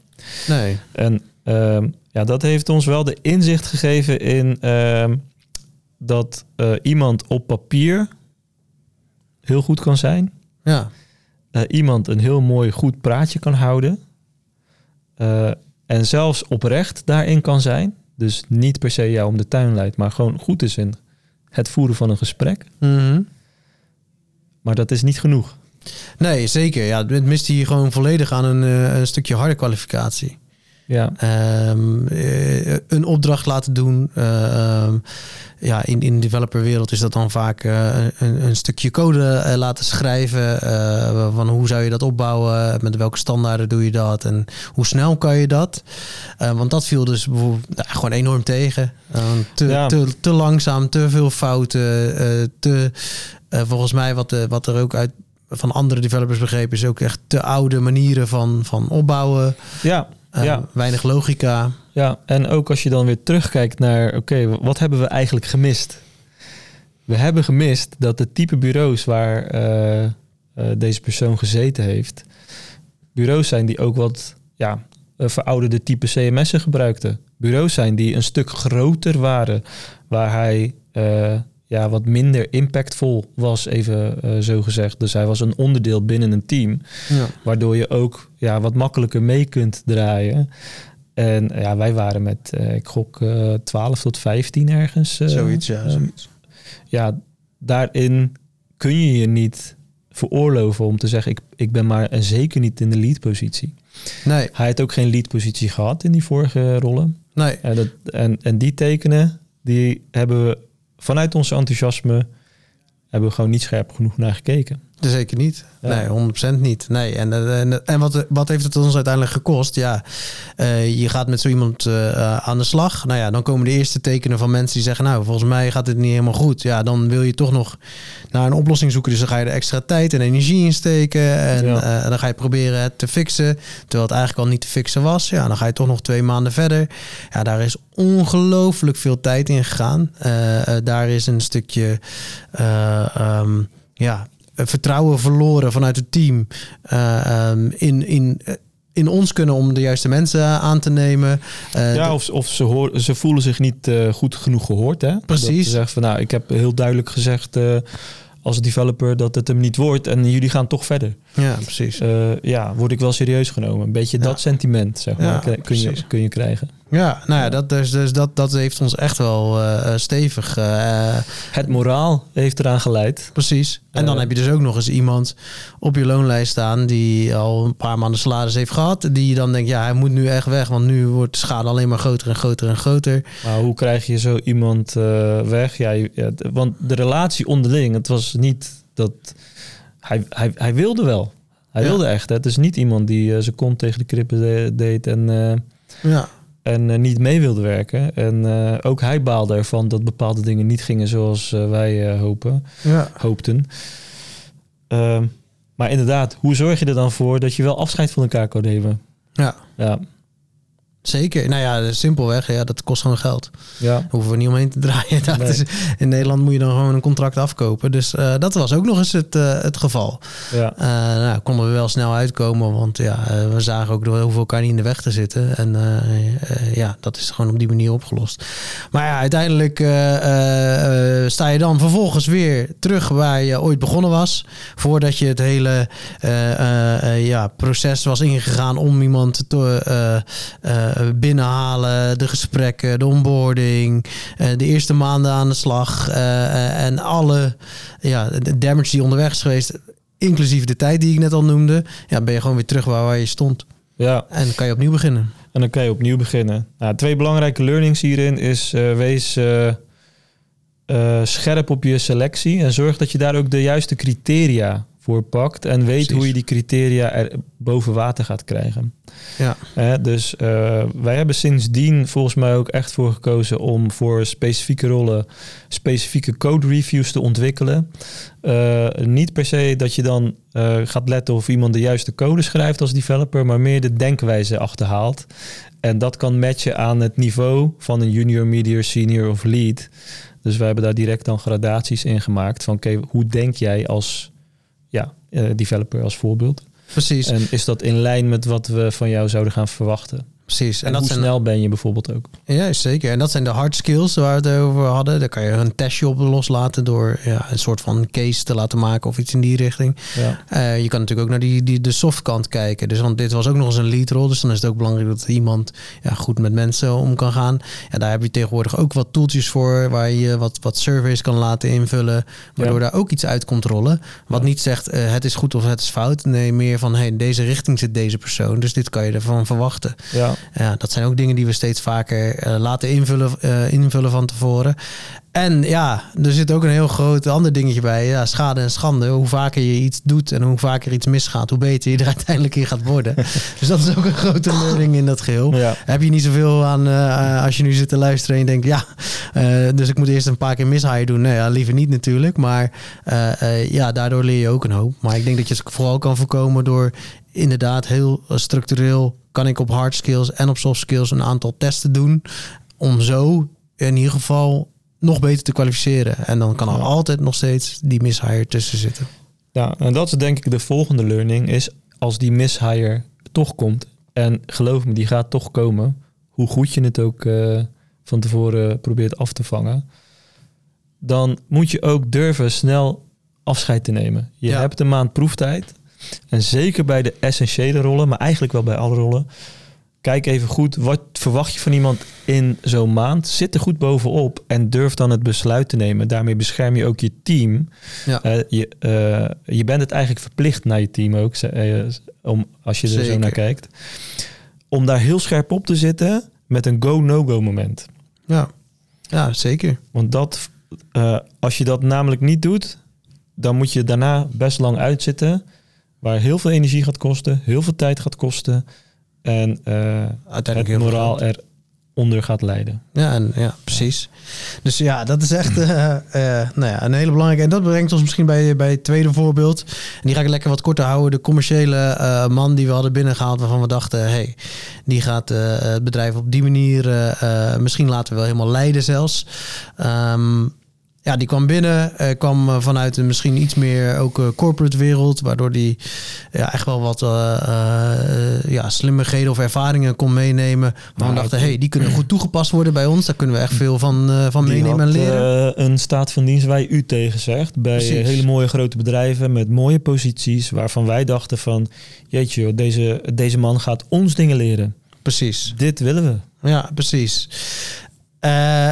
Nee.
En um, ja, dat heeft ons wel de inzicht gegeven in uh, dat uh, iemand op papier heel goed kan zijn.
Ja.
Uh, iemand een heel mooi goed praatje kan houden. Uh, en zelfs oprecht daarin kan zijn. Dus niet per se jou om de tuin leidt, maar gewoon goed is in het voeren van een gesprek.
Mm -hmm.
Maar dat is niet genoeg.
Nee, zeker. Ja, het mist hier gewoon volledig aan een, een stukje harde kwalificatie.
Ja.
Um, uh, een opdracht laten doen. Uh, um, ja, in, in de developerwereld is dat dan vaak uh, een, een, stukje code laten schrijven. van hoe zou je dat opbouwen? Met welke standaarden doe je dat? En hoe snel kan je dat? want dat viel dus bijvoorbeeld nou, gewoon enorm tegen. te, ja. te, te, langzaam, te veel fouten. te, volgens mij wat, wat er ook uit van andere developers begrepen is ook echt te oude manieren van, van opbouwen.
Ja.
Uh,
ja.
Weinig logica.
Ja, en ook als je dan weer terugkijkt naar, oké, okay, wat hebben we eigenlijk gemist? We hebben gemist dat de type bureaus waar uh, uh, deze persoon gezeten heeft, bureaus zijn die ook wat ja, verouderde type CMS'en gebruikten. Bureaus zijn die een stuk groter waren, waar hij ja, wat minder impactvol was, even eh, zo gezegd. Dus hij was een onderdeel binnen een team,
Ja.
waardoor je ook ja, wat makkelijker mee kunt draaien. En ja, wij waren met, eh, ik gok, eh 12 tot 15 ergens. eh,
zoiets, ja.
ehm,
Zoiets.
ja, daarin kun je je niet veroorloven om te zeggen, ik, ik ben maar en zeker niet in de lead positie.
Nee,
Hij heeft ook geen lead positie gehad in die vorige rollen.
nee.
En, dat, en, en die tekenen, die hebben we vanuit ons enthousiasme, hebben we gewoon niet scherp genoeg naar gekeken.
Zeker niet.
Ja.
Nee, 100% niet. Nee. En, eh, en, en wat, wat heeft het ons uiteindelijk gekost? Ja, eh, je gaat met zo iemand eh, eh, aan de slag. Nou ja, dan komen de eerste tekenen van mensen die zeggen... nou, volgens mij gaat het niet helemaal goed. Ja, dan wil je toch nog naar een oplossing zoeken. Dus dan ga je er extra tijd en energie in steken. En
Ja.
eh, dan ga je proberen het te fixen. Terwijl het eigenlijk al niet te fixen was. Ja, dan ga je toch nog twee maanden verder. Ja, daar is ongelooflijk veel tijd in gegaan. Eh, eh, daar is een stukje... eh, ehm, ja, eh, vertrouwen verloren vanuit het team eh, ehm, in, in, eh, in ons kunnen om de juiste mensen aan te nemen. Eh,
ja, of, of ze, hoor, ze voelen zich niet eh, goed genoeg gehoord. Hè?
Precies.
Dat ze zeggen van, nou, ik heb heel duidelijk gezegd eh, als developer dat het hem niet wordt en jullie gaan toch verder.
Ja, precies.
Eh, ja, word ik wel serieus genomen. Een beetje
Ja.
dat sentiment, zeg maar,
Ja,
kun, je, kun je krijgen.
Ja, nou ja, dat, dus, dus dat, dat heeft ons echt wel eh, eh, stevig.
Het moraal heeft eraan geleid.
precies. En dan heb je dus ook nog eens iemand op je loonlijst staan die al een paar maanden salaris heeft gehad. Die dan denkt, ja, hij moet nu echt weg, want nu wordt de schade alleen maar groter en groter en groter.
Maar hoe krijg je zo iemand weg? Ja, je- want de relatie onderling, het was niet dat... Hij, hij, hij wilde wel. Hij
Ja.
wilde echt. Hè. Het is niet iemand die eh, zijn kont tegen de krippen de- deed en, eh,
Ja,
en eh, niet mee wilde werken. En ook hij baalde ervan dat bepaalde dingen niet gingen zoals wij hopen,
ja.
hoopten. Ehm, maar inderdaad, hoe zorg je er dan voor dat je wel afscheid van elkaar kan nemen?
ja.
Ja,
Zeker. Nou ja, simpelweg. Ja, dat kost gewoon geld.
ja.
Daar hoeven we niet omheen te draaien. Dat
Nee.
is, in Nederland moet je dan gewoon een contract afkopen. Dus eh, dat was ook nog eens het, eh, het geval.
ja.
Eh nou, konden we wel snel uitkomen. Want ja, we zagen ook, we hoeven elkaar niet in de weg te zitten. En ja, dat is gewoon op die manier opgelost. Maar ja, uiteindelijk sta je dan vervolgens weer terug waar je ooit begonnen was. Voordat je het hele ja, proces was ingegaan om iemand te binnenhalen. De gesprekken, de onboarding, eh, de eerste maanden aan de slag. eh, eh, en alle ja, de damage die onderweg is geweest. Inclusief de tijd die ik net al noemde. Ja, ben je gewoon weer terug waar, waar je stond.
ja.
En kan je opnieuw beginnen.
En dan kan je opnieuw beginnen. Nou, twee belangrijke learnings hierin is eh, wees eh, eh, scherp op je selectie en zorg dat je daar ook de juiste criteria voor pakt en weet
Precies.
hoe je die criteria er boven water gaat krijgen.
Ja.
Hè, dus eh, wij hebben sindsdien volgens mij ook echt voor gekozen om voor specifieke rollen specifieke code reviews te ontwikkelen. Eh, niet per se dat je dan eh, gaat letten of iemand de juiste code schrijft als developer, maar meer de denkwijze achterhaalt. En dat kan matchen aan het niveau van een junior, medior, senior of lead. Dus we hebben daar direct dan gradaties in gemaakt van oké, hoe denk jij als ja, eh, developer als voorbeeld?
Precies.
En is dat in lijn met wat we van jou zouden gaan verwachten?
Precies.
En,
En, dat
hoe
zijn,
snel ben je bijvoorbeeld ook?
Ja, zeker. En dat zijn de hard skills waar we het over hadden. Daar kan je een testje op loslaten door ja, een soort van case te laten maken of iets in die richting.
Ja,
Eh, je kan natuurlijk ook naar die, die, de softkant kijken. Dus want dit was ook nog eens een lead rol. Dus dan is het ook belangrijk dat iemand ja, goed met mensen om kan gaan. Ja, daar heb je tegenwoordig ook wat tooltjes voor. Waar je wat, wat surveys kan laten invullen. Waardoor daar ook iets uit komt rollen. Wat niet zegt eh, het is goed of het is fout. Nee, meer van hey, in deze richting zit deze persoon. Dus dit kan je ervan verwachten.
ja,
Ja, dat zijn ook dingen die we steeds vaker eh, laten invullen, eh, invullen van tevoren. En ja, er zit ook een heel groot ander dingetje bij. Ja, schade en schande. Hoe vaker je iets doet en hoe vaker iets misgaat, hoe beter je er uiteindelijk in gaat worden. dus dat is ook een grote learning in dat geheel.
ja.
Heb je niet zoveel aan eh, als je nu zit te luisteren en je denkt, ja, dus ik moet eerst een paar keer mishire doen. Nee, ja, liever niet natuurlijk. Maar ja, daardoor leer je ook een hoop. Maar ik denk dat je het vooral kan voorkomen door inderdaad heel eh, structureel kan ik op hard skills en op soft skills een aantal testen doen. Om zo in ieder geval nog beter te kwalificeren. En dan kan er
Ja.
altijd nog steeds die mishire tussen zitten.
Ja, en dat is denk ik de volgende learning, is als die mishire toch komt, en geloof me, die gaat toch komen, hoe goed je het ook eh, van tevoren probeert af te vangen. dan moet je ook durven snel afscheid te nemen. Je
Ja.
hebt een maand proeftijd. En zeker bij de essentiële rollen, maar eigenlijk wel bij alle rollen. Kijk even goed, wat verwacht je van iemand in zo'n maand? Zit er goed bovenop en durf dan het besluit te nemen. Daarmee bescherm je ook je team.
Ja.
Eh, je, eh, je bent het eigenlijk verplicht naar je team ook, eh, om, als je er zo naar kijkt. Om daar heel scherp op te zitten met een go-no-go moment.
Ja, ja zeker.
Want dat, als je dat namelijk niet doet, dan moet je daarna best lang uitzitten. Waar heel veel energie gaat kosten, heel veel tijd gaat kosten. En eh,
Uiteindelijk
het moraal eronder gaat leiden.
Ja, en, ja, precies. Dus ja, dat is echt eh, eh, nou ja, een hele belangrijke. En dat brengt ons misschien bij, bij het tweede voorbeeld. En die ga ik lekker wat korter houden. De commerciële man die we hadden binnengehaald, waarvan we dachten: hey, die gaat het bedrijf op die manier misschien laten we wel helemaal leiden zelfs. Ehm, ja, die kwam binnen, eh, kwam eh, vanuit een misschien iets meer ook eh, corporate wereld, waardoor die ja, echt wel wat ja, slimmigheden of ervaringen kon meenemen. Maar we
Nou,
dachten,
ik-
hey, die kunnen goed toegepast worden bij ons. Daar kunnen we echt veel van, van
Die
meenemen en leren.
een staat van dienst waar je u tegen zegt. Bij
Precies.
hele mooie grote bedrijven met mooie posities. Waarvan wij dachten van, jeetje joh, deze, deze man gaat ons dingen leren.
Precies.
Dit willen we.
Ja, precies. Eh,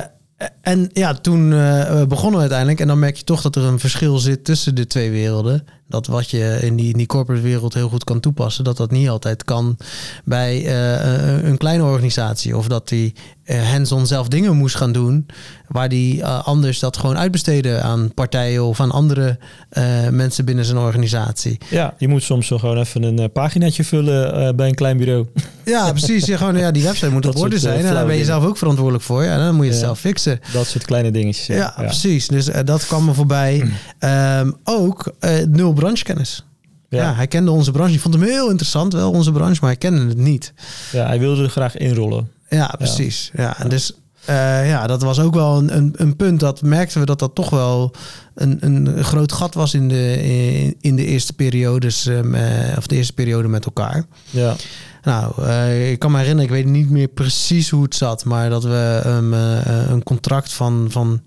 en ja, toen eh, begonnen we uiteindelijk. En dan merk je toch dat er een verschil zit tussen de twee werelden. Dat wat je in die, in die corporate wereld heel goed kan toepassen, dat dat niet altijd kan bij eh, een kleine organisatie. Of dat die eh, hands-on zelf dingen moest gaan doen, waar die eh, anders dat gewoon uitbesteden aan partijen of aan andere eh, mensen binnen zijn organisatie.
Ja, je moet soms zo gewoon even een eh, paginaatje vullen eh, bij een klein bureau.
Ja, precies. Gewoon, ja, die website moet
Dat
op orde
eh,
zijn. En daar ben je zelf ook verantwoordelijk voor. Ja, dan moet je het
Ja.
zelf fixen.
Dat soort kleine dingetjes.
Ja, precies. Dus eh, dat kwam me voorbij. Ehm, ook eh, nul branchekennis. Ja.
Ja.
hij kende onze branche. Ik vond hem heel interessant, wel onze branche, maar hij kende het niet.
ja, hij wilde er graag inrollen.
Ja, precies. Ja, en dus eh, ja, dat was ook wel een, een, een punt dat merkten we dat dat toch wel een, een groot gat was in de, in, in de eerste periodes, ehm, eh, of de eerste periode met elkaar.
Ja,
Nou, eh, ik kan me herinneren, ik weet niet meer precies hoe het zat, maar dat we hem eh, een contract van, van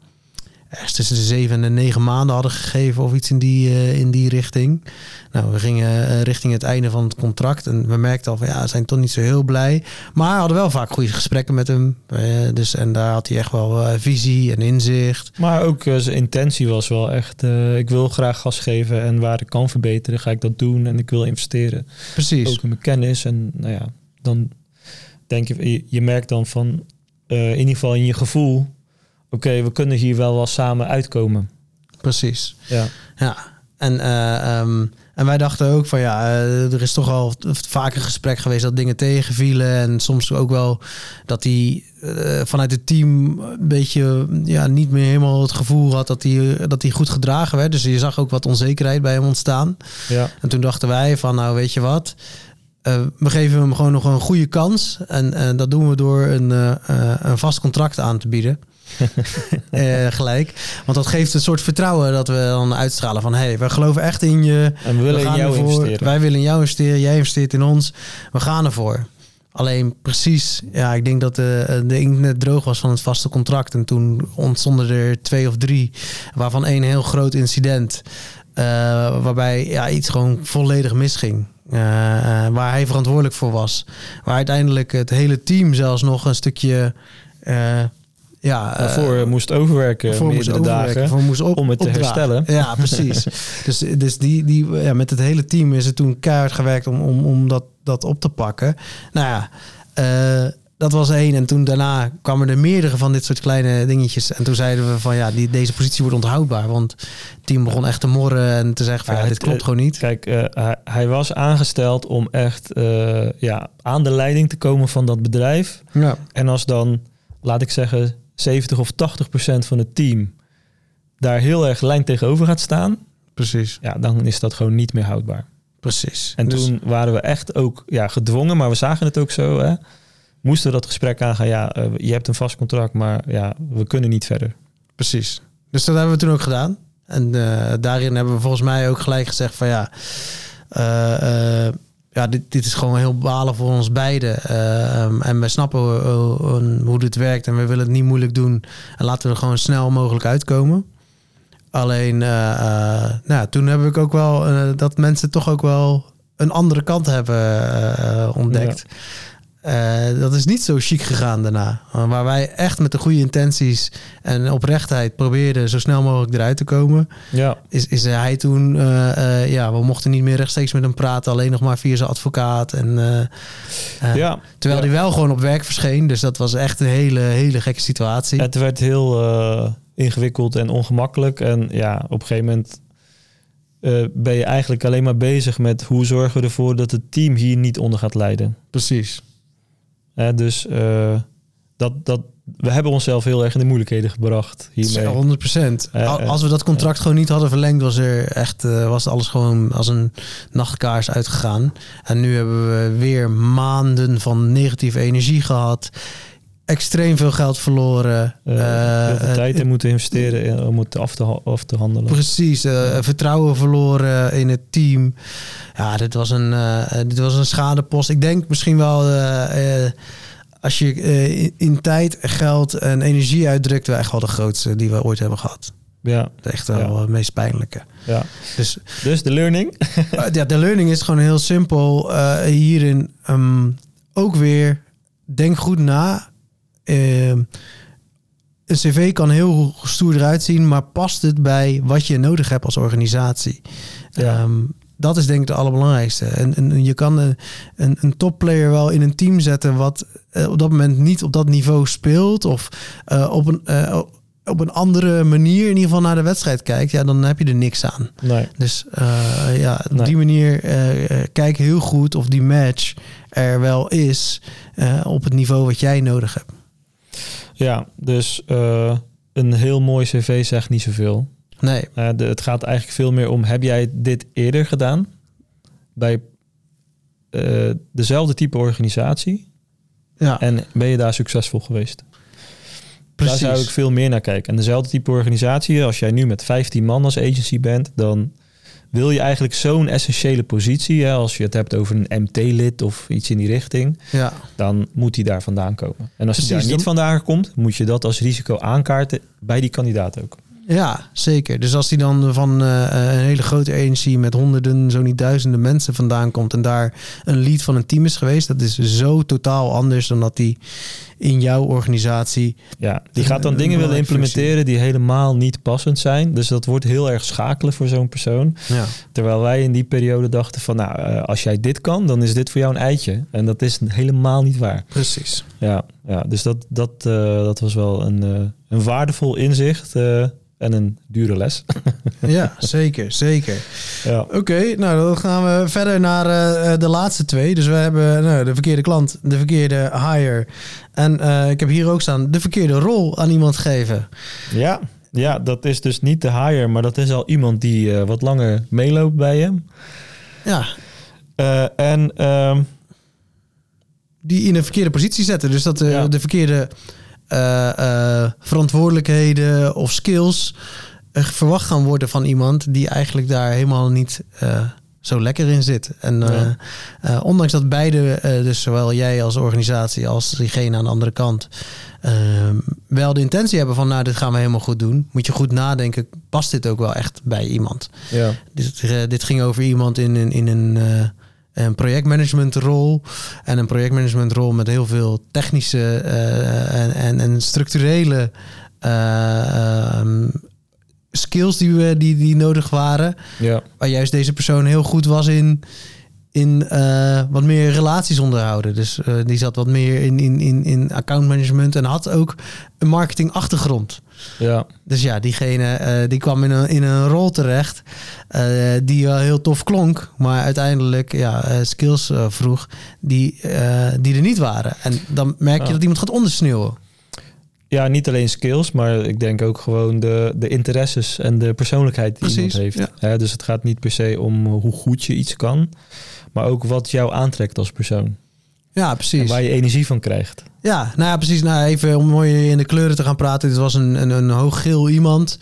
ergens tussen de zeven en negen maanden hadden gegeven of iets in die, eh, in die richting. Nou, we gingen eh, richting het einde van het contract en we merkten al van ja, we zijn toch niet zo heel blij. Maar we hadden wel vaak goede gesprekken met hem. Eh, dus, en daar had hij echt wel visie en inzicht.
maar ook zijn intentie was wel echt, ik wil graag gas geven en waar ik kan verbeteren, ga ik dat doen en ik wil investeren.
Precies.
Ook in mijn kennis en nou ja, dan denk je, je, merkt dan van, in ieder geval in je gevoel, oké, we kunnen hier wel wel samen uitkomen.
Precies.
Ja,
Ja, en, eh, ehm, en wij dachten ook van ja, eh, er is toch al vaak een gesprek geweest dat dingen tegenvielen. En soms ook wel dat hij eh, vanuit het team een beetje ja, niet meer helemaal het gevoel had dat hij, dat hij goed gedragen werd. Dus je zag ook wat onzekerheid bij hem ontstaan.
ja,
En toen dachten wij van nou weet je wat, we geven hem gewoon nog een goede kans. En dat doen we door een, een vast contract aan te bieden. Eh, gelijk. Want dat geeft een soort vertrouwen dat we dan uitstralen van... hé, hey, we geloven echt in je.
en we willen in jou
ervoor.
investeren.
Wij willen in jou investeren, jij investeert in ons. We gaan ervoor. Alleen precies, ja, ik denk dat de, de inkt net droog was van het vaste contract. En toen ontstonden er twee of drie, waarvan één heel groot incident. eh, waarbij ja, iets gewoon volledig misging. Eh, eh, waar hij verantwoordelijk voor was. Waar uiteindelijk het hele team zelfs nog een stukje... eh, ja, eh,
Daarvoor moest overwerken
voor moest
meerdere
overwerken,
dagen.
moest op,
om het te
opdragen.
herstellen.
Ja, precies. dus dus die, die, ja, met het hele team is het toen keihard gewerkt om, om, om dat, dat op te pakken. Nou ja, eh, dat was één. En toen daarna kwamen er meerdere van dit soort kleine dingetjes. En toen zeiden we van ja, die, deze positie wordt onthoudbaar. Want het team begon echt te morren en te zeggen van ja,
Ja,
dit
het-
klopt gewoon niet.
Kijk, eh, hij, hij was aangesteld om echt eh, ja, aan de leiding te komen van dat bedrijf.
Ja,
En als dan, laat ik zeggen, 70 of 80 procent van het team daar heel erg lijn tegenover gaat staan,
precies.
ja, dan is dat gewoon niet meer houdbaar.
Precies.
En
Dus-
toen waren we echt ook ja, gedwongen, maar we zagen het ook zo. Hè? Moesten we dat gesprek aangaan, ja, eh, je hebt een vast contract, maar ja, we kunnen niet verder.
Precies. Dus dat hebben we toen ook gedaan. En eh, daarin hebben we volgens mij ook gelijk gezegd van ja, eh, ja, dit, dit is gewoon heel balen voor ons beiden. Uh, en we snappen uh, hoe dit werkt en we willen het niet moeilijk doen. En laten we er gewoon snel mogelijk uitkomen. Alleen, nou, toen heb ik ook wel dat mensen toch ook wel een andere kant hebben ontdekt. Uh, dat is niet zo chic gegaan daarna. Waar wij echt met de goede intenties en oprechtheid probeerden zo snel mogelijk eruit te komen.
Ja.
Is, is hij toen, uh, uh, ja, we mochten niet meer rechtstreeks met hem praten, alleen nog maar via zijn advocaat. En,
ja.
Terwijl
ja.
hij wel gewoon op werk verscheen. Dus dat was echt een hele, hele gekke situatie.
Het werd heel ingewikkeld en ongemakkelijk. En ja, op een gegeven moment ben je eigenlijk alleen maar bezig met hoe zorgen we ervoor dat het team hier niet onder gaat lijden.
Precies.
Dus uh, dat, dat, we hebben onszelf heel erg in de moeilijkheden gebracht hiermee.
100 procent. Uh, als we dat contract gewoon niet hadden verlengd, was er echt was alles gewoon als een nachtkaars uitgegaan. En nu hebben we weer maanden van negatieve energie gehad. Extreem veel geld verloren.
heel veel tijd in moeten investeren om het af te, af te handelen.
Precies. vertrouwen verloren in het team. Ja, dit was een, dit was een schadepost. Ik denk misschien wel als je in, in, tijd, geld en energie uitdrukt, wel echt wel de grootste die we ooit hebben gehad.
Ja.
Echt wel ja. het meest pijnlijke.
Ja.
Dus,
dus de learning?
ja, de learning is gewoon heel simpel. hierin um, ook weer, denk goed na. Een cv kan heel stoer eruit zien, maar past het bij wat je nodig hebt als organisatie?
Ja.
Um, dat is denk ik het allerbelangrijkste. En, en je kan een, een, een topplayer wel in een team zetten wat uh, op dat moment niet op dat niveau speelt of uh, op een uh, op een andere manier in ieder geval naar de wedstrijd kijkt, ja, dan heb je er niks aan.
Nee.
Dus ja, op nee. die manier kijk heel goed of die match er wel is op het niveau wat jij nodig hebt.
Ja, dus een heel mooi cv zegt niet zoveel.
Nee.
Uh, de, het gaat eigenlijk veel meer om, heb jij dit eerder gedaan? Bij uh, dezelfde type organisatie?
Ja.
En ben je daar succesvol geweest?
Precies.
Daar zou ik veel meer naar kijken. En dezelfde type organisatie, als jij nu met 15 man als agency bent, dan wil je eigenlijk zo'n essentiële positie, hè, als je het hebt over een MT-lid of iets in die richting,
ja.
dan moet die daar vandaan komen. En als
Precies,
die daar niet vandaan komt, moet je dat als risico aankaarten bij die kandidaat ook.
Ja, zeker. Dus als die dan van eh, een hele grote agency met honderden, zo niet duizenden mensen vandaan komt en daar een lead van een team is geweest, dat is zo totaal anders dan dat die in jouw organisatie.
Ja, die gaat dan
een
dingen willen implementeren die helemaal niet passend zijn. Dus dat wordt heel erg schakelen voor zo'n persoon.
Ja,
Terwijl wij in die periode dachten van, nou, eh, als jij dit kan, dan is dit voor jou een eitje. En dat is helemaal niet waar.
precies.
Ja, ja dus dat, dat, eh, dat was wel een, eh, een waardevol inzicht eh, en een dure les.
Ja, zeker, zeker.
ja.
Oké, nou dan gaan we verder naar eh, de laatste twee. Dus we hebben nou, de verkeerde klant, de verkeerde hire. En eh, ik heb hier ook staan de verkeerde rol aan iemand geven.
Ja, ja, dat is dus niet de hire, maar dat is al iemand die eh, wat langer meeloopt bij hem.
Ja,
Eh, en ehm,
die in een verkeerde positie zetten. Dus dat eh,
Ja.
de verkeerde eh, eh, verantwoordelijkheden of skills eh, verwacht gaan worden van iemand die eigenlijk daar helemaal niet eh, zo lekker in zit. En eh, eh, ondanks dat beide, eh, dus zowel jij als organisatie als diegene aan de andere kant, eh, wel de intentie hebben van nou dit gaan we helemaal goed doen, moet je goed nadenken, past dit ook wel echt bij iemand?
ja,
Dit, eh, dit ging over iemand in een, in een, eh, een projectmanagementrol. En een projectmanagementrol met heel veel technische eh, en, en, en structurele eh, ehm, skills die, we, die, die nodig waren.
ja,
Waar juist deze persoon heel goed was in, in eh, wat meer relaties onderhouden. Dus die zat wat meer in, in, in, in accountmanagement en had ook een marketingachtergrond.
Ja,
Dus ja, diegene eh, die kwam in een, in een rol terecht eh, die wel heel tof klonk, maar uiteindelijk ja, eh, skills vroeg die, die er niet waren. En dan merk je
Ja.
dat iemand gaat ondersneeuwen.
ja, niet alleen skills, maar ik denk ook gewoon de, de interesses en de persoonlijkheid die
Precies,
iemand heeft. Dus het gaat niet per se om hoe goed je iets kan, maar ook wat jou aantrekt als persoon.
Ja,
En
precies.
waar je energie van krijgt.
Ja, nou ja, precies. Nou, even om mooi in de kleuren te gaan praten. Dit was een, een, een hooggeel iemand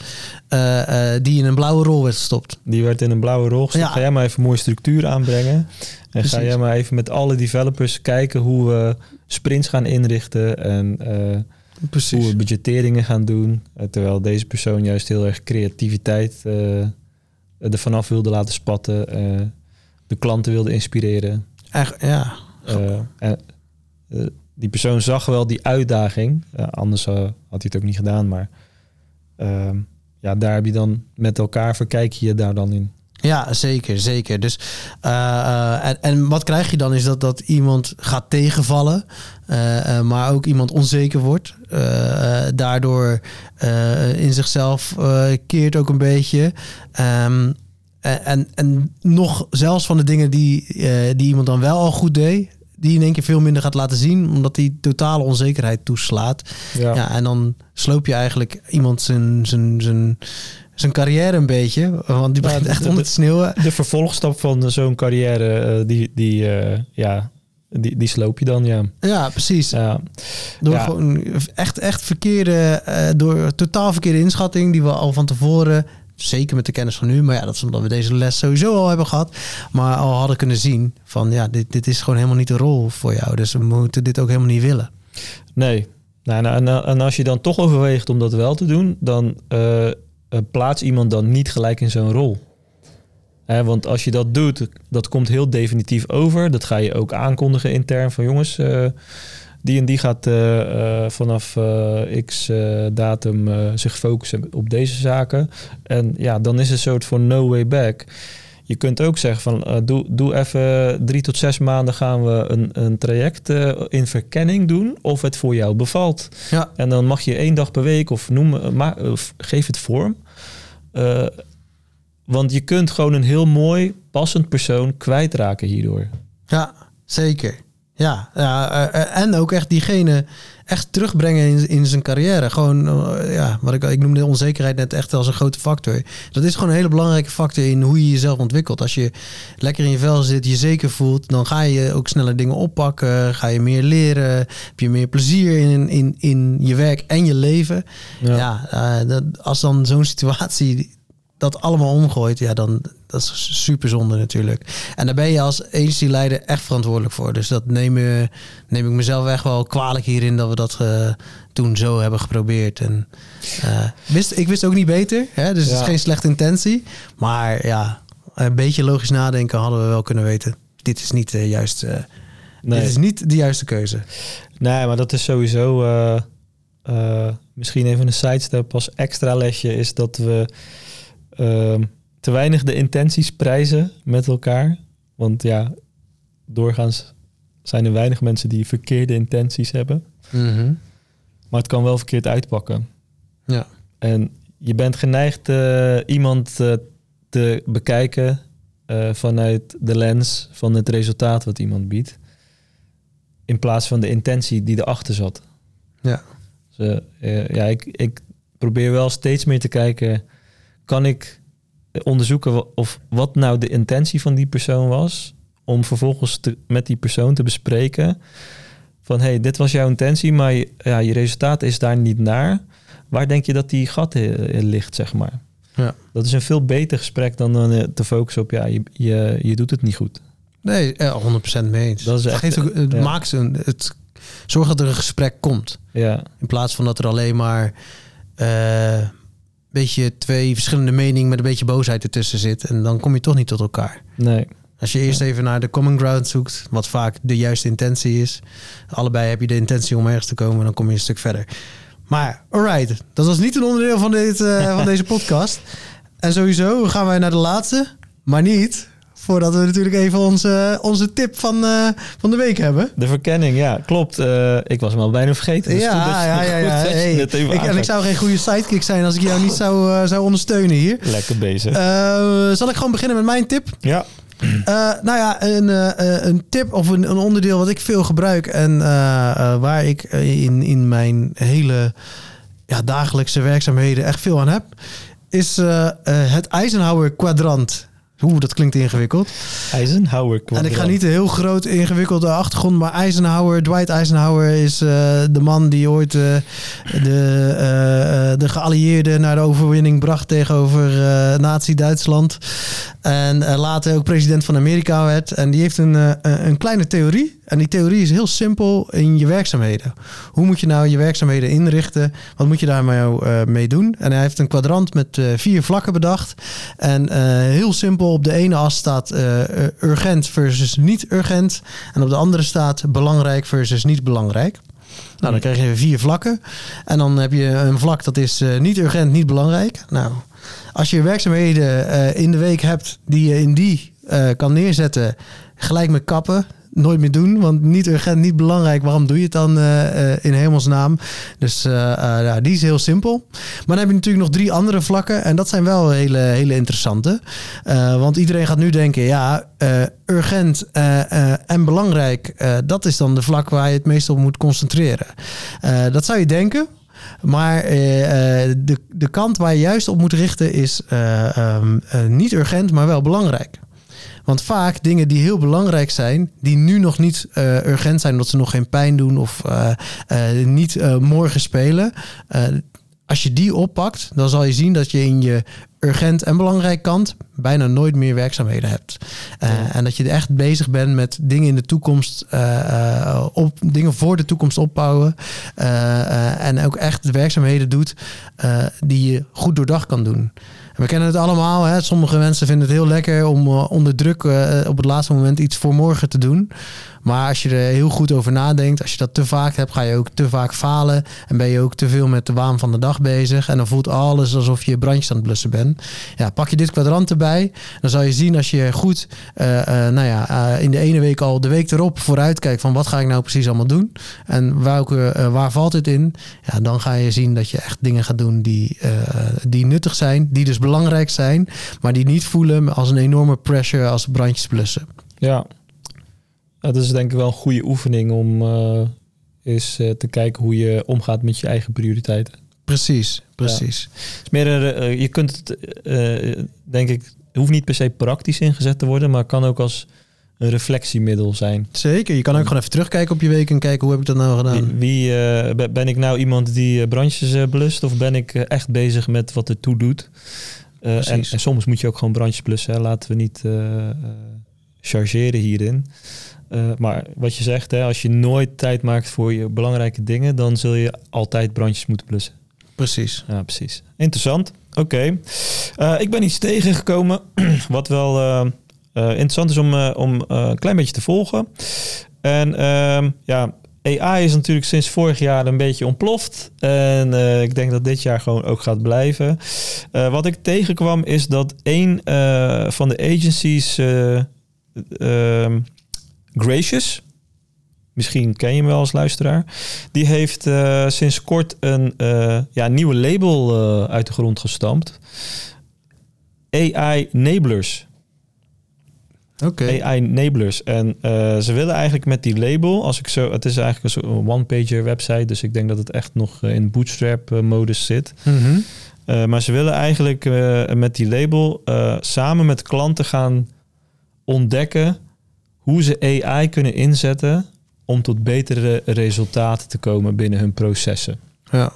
eh, eh, die in een blauwe rol werd gestopt.
Die werd in een blauwe rol gestopt.
Ja.
Ga jij maar even mooie structuur aanbrengen. En
Precies.
ga jij maar even met alle developers kijken hoe we sprints gaan inrichten. En eh, hoe we budgetteringen gaan doen. Terwijl deze persoon juist heel erg creativiteit er vanaf wilde laten spatten. de klanten wilde inspireren.
Echt, ja.
Eh, en, eh, die persoon zag wel die uitdaging. Eh, anders had hij het ook niet gedaan. Maar ehm, ja, daar heb je dan met elkaar verkijk je je daar dan in.
Ja, zeker, zeker. Dus, en, en wat krijg je dan is dat, dat iemand gaat tegenvallen, maar ook iemand onzeker wordt. daardoor in zichzelf keert ook een beetje. Ehm, en, en, en nog zelfs van de dingen die, die iemand dan wel al goed deed, die in één keer veel minder gaat laten zien, omdat die totale onzekerheid toeslaat.
Ja,
Ja, en dan sloop je eigenlijk iemand zijn, zijn, zijn, zijn carrière een beetje. Want die
Ja,
begint echt
de-
onder te sneeuwen.
De vervolgstap van zo'n carrière, eh, die, die, eh, ja, die, die sloop je dan, ja.
Ja, precies.
ja.
Door
ja.
gewoon echt, echt verkeerde, eh, door totaal verkeerde inschatting die we al van tevoren, zeker met de kennis van nu, maar ja, dat is omdat we deze les sowieso al hebben gehad, maar al hadden kunnen zien van ja, dit, dit is gewoon helemaal niet de rol voor jou. Dus we moeten dit ook helemaal niet willen.
Nee. Nou, nou, en, en als je dan toch overweegt om dat wel te doen, dan eh, plaats iemand dan niet gelijk in zo'n rol. Hè, want als je dat doet, dat komt heel definitief over. Dat ga je ook aankondigen intern van jongens, eh, die en die gaat eh, eh, vanaf eh, x datum zich focussen op deze zaken. En ja, dan is het een soort van no way back. Je kunt ook zeggen van doe, doe even drie tot zes maanden gaan we een, een traject in verkenning doen of het voor jou bevalt.
Ja,
En dan mag je één dag per week of noem maar, geef het vorm. Want je kunt gewoon een heel mooi, passend persoon kwijtraken hierdoor.
ja zeker. Ja, ja eh, en ook echt diegene echt terugbrengen in, in zijn carrière. Gewoon, eh, ja, wat ik, ik noemde onzekerheid net echt als een grote factor. Dat is gewoon een hele belangrijke factor in hoe je jezelf ontwikkelt. Als je lekker in je vel zit, je zeker voelt, dan ga je ook sneller dingen oppakken. Ga je meer leren, heb je meer plezier in, in, in je werk en je leven. Ja, eh, dat, als dan zo'n situatie dat allemaal omgooit, ja, dan dat is super zonde natuurlijk. En daar ben je als agency-leider echt verantwoordelijk voor. Dus dat neem, je, neem ik mezelf echt wel kwalijk hierin dat we dat eh, toen zo hebben geprobeerd. En, eh, wist, ik wist ook niet beter, hè? dus het is geen slechte intentie. Maar ja, een beetje logisch nadenken hadden we wel kunnen weten. Dit is niet de juiste,
Nee.
dit is niet de juiste keuze.
Nee, maar dat is sowieso eh, eh, misschien even een sidestep als extra lesje is dat we ehm, te weinig de intenties prijzen met elkaar. Want ja, doorgaans zijn er weinig mensen die verkeerde intenties hebben.
Mhm.
Maar het kan wel verkeerd uitpakken.
Ja.
En je bent geneigd eh, iemand eh, te bekijken eh, vanuit de lens van het resultaat wat iemand biedt. In plaats van de intentie die erachter zat.
Ja.
Dus, ja, ik, ik probeer wel steeds meer te kijken. Kan ik onderzoeken of wat nou de intentie van die persoon was? Om vervolgens te, met die persoon te bespreken. Van hey, dit was jouw intentie, maar je, ja, je resultaat is daar niet naar. Waar denk je dat die gat eh, in ligt, zeg maar?
Ja.
Dat is een veel beter gesprek dan eh, te focussen op ja, je, je, je doet het niet goed.
Nee, eh, 100% mee eens.
Dat is
het
echt,
geeft ook, het
ja.
maakt een, het zorgt dat er een gesprek komt.
Ja,
In plaats van dat er alleen maar eh, beetje twee verschillende meningen met een beetje boosheid ertussen zit. En dan kom je toch niet tot elkaar.
nee.
Als je eerst even naar de common ground zoekt, wat vaak de juiste intentie is. Allebei heb je de intentie om ergens te komen, dan kom je een stuk verder. Maar, alright, dat was niet een onderdeel van, dit, eh, van deze podcast. En sowieso gaan wij naar de laatste, maar niet voordat we natuurlijk even onze, onze tip van, eh, van de week hebben.
De verkenning, ja, klopt. Eh, ik was hem al bijna vergeten. Dus
ja, ja, ja, ja. Hey,
even
ik, en ik zou geen goede sidekick zijn als ik jou niet zou, eh, zou ondersteunen hier.
Lekker bezig.
Zal ik gewoon beginnen met mijn tip?
ja.
Nou ja, een, een tip of een, een onderdeel wat ik veel gebruik en waar ik in, in mijn hele ja, dagelijkse werkzaamheden echt veel aan heb, is het Eisenhower kwadrant Oeh, dat klinkt ingewikkeld.
Eisenhower
En ik ga niet een heel groot ingewikkelde achtergrond, maar Eisenhower, Dwight Eisenhower is uh, de man die ooit uh, de, uh, de geallieerden naar de overwinning bracht tegenover Nazi-Duitsland. En later ook president van Amerika werd. En die heeft een, een kleine theorie. En die theorie is heel simpel in je werkzaamheden. Hoe moet je nou je werkzaamheden inrichten? Wat moet je daarmee mee doen? En hij heeft een kwadrant met vier vlakken bedacht. En heel simpel op de ene as staat uh, urgent versus niet urgent. En op de andere staat belangrijk versus niet belangrijk. Nou, dan krijg je vier vlakken. En dan heb je een vlak dat is uh, niet urgent, niet belangrijk. Nou, als je werkzaamheden uh, in de week hebt die je in die kan neerzetten, gelijk met kappen, nooit meer doen. Want niet urgent, niet belangrijk. Waarom doe je het dan uh, in hemelsnaam? Dus ja, die is heel simpel. Maar dan heb je natuurlijk nog drie andere vlakken. En dat zijn wel hele, hele interessante. want iedereen gaat nu denken, ja, urgent en belangrijk. dat is dan de vlak waar je het meest op moet concentreren. dat zou je denken. Maar de, de kant waar je juist op moet richten is um, niet urgent, maar wel belangrijk. Want vaak dingen die heel belangrijk zijn, die nu nog niet uh, urgent zijn, omdat ze nog geen pijn doen of uh, uh, niet morgen spelen. als je die oppakt, dan zal je zien dat je in je urgent en belangrijk kant bijna nooit meer werkzaamheden hebt. En dat je echt bezig bent met dingen in de toekomst, op, dingen voor de toekomst opbouwen. en ook echt werkzaamheden doet die je goed doordag kan doen. We kennen het allemaal. Hè? Sommige mensen vinden het heel lekker om uh, onder druk uh, op het laatste moment iets voor morgen te doen. Maar als je er heel goed over nadenkt, als je dat te vaak hebt, ga je ook te vaak falen. En ben je ook te veel met de waan van de dag bezig. En dan voelt alles alsof je brandjes aan het blussen bent. Ja, pak je dit kwadrant erbij, dan zal je zien als je goed, uh, nou ja, uh, in de ene week al de week erop vooruit kijkt van wat ga ik nou precies allemaal doen. En welke, waar valt het in? Ja, dan ga je zien dat je echt dingen gaat doen die, die nuttig zijn, die dus belangrijk zijn, maar die niet voelen als een enorme pressure als brandjes blussen.
Ja, dat is denk ik wel een goede oefening om uh, eens uh, te kijken hoe je omgaat met je eigen prioriteiten.
Precies, precies.
Ja. is meer een, uh, je kunt het, denk ik, hoeft niet per se praktisch ingezet te worden, maar kan ook als een reflectiemiddel zijn.
Zeker, je kan ook gewoon even terugkijken op je week en kijken hoe heb ik dat nou gedaan.
Wie, wie ben ik nou iemand die brandjes blust of ben ik echt bezig met wat er toe doet? En, en, soms moet je ook gewoon brandjes blussen. Hè. Laten we niet chargeren hierin. Uh, maar wat je zegt, hè, als je nooit tijd maakt voor je belangrijke dingen, dan zul je altijd brandjes moeten blussen.
Precies.
Ja, precies. Interessant. Oké. Okay. Uh, ik ben iets tegengekomen wat wel uh, interessant is om, om een klein beetje te volgen. En ehm, ja, AI is natuurlijk sinds vorig jaar een beetje ontploft. En ik denk dat dit jaar gewoon ook gaat blijven. wat ik tegenkwam is dat een van de agencies ehm, Gracious. Misschien ken je hem wel als luisteraar. Die heeft uh, sinds kort een uh, ja, nieuwe label uh, uit de grond gestampt. AI Nablers.
Oké.
Okay. AI Nablers. En ze willen eigenlijk met die label, als ik zo, het is eigenlijk een one-pager website, dus ik denk dat het echt nog in bootstrap-modus zit.
Mm
-hmm. maar ze willen eigenlijk met die label samen met klanten gaan ontdekken hoe ze AI kunnen inzetten om tot betere resultaten te komen binnen hun processen.
Ja.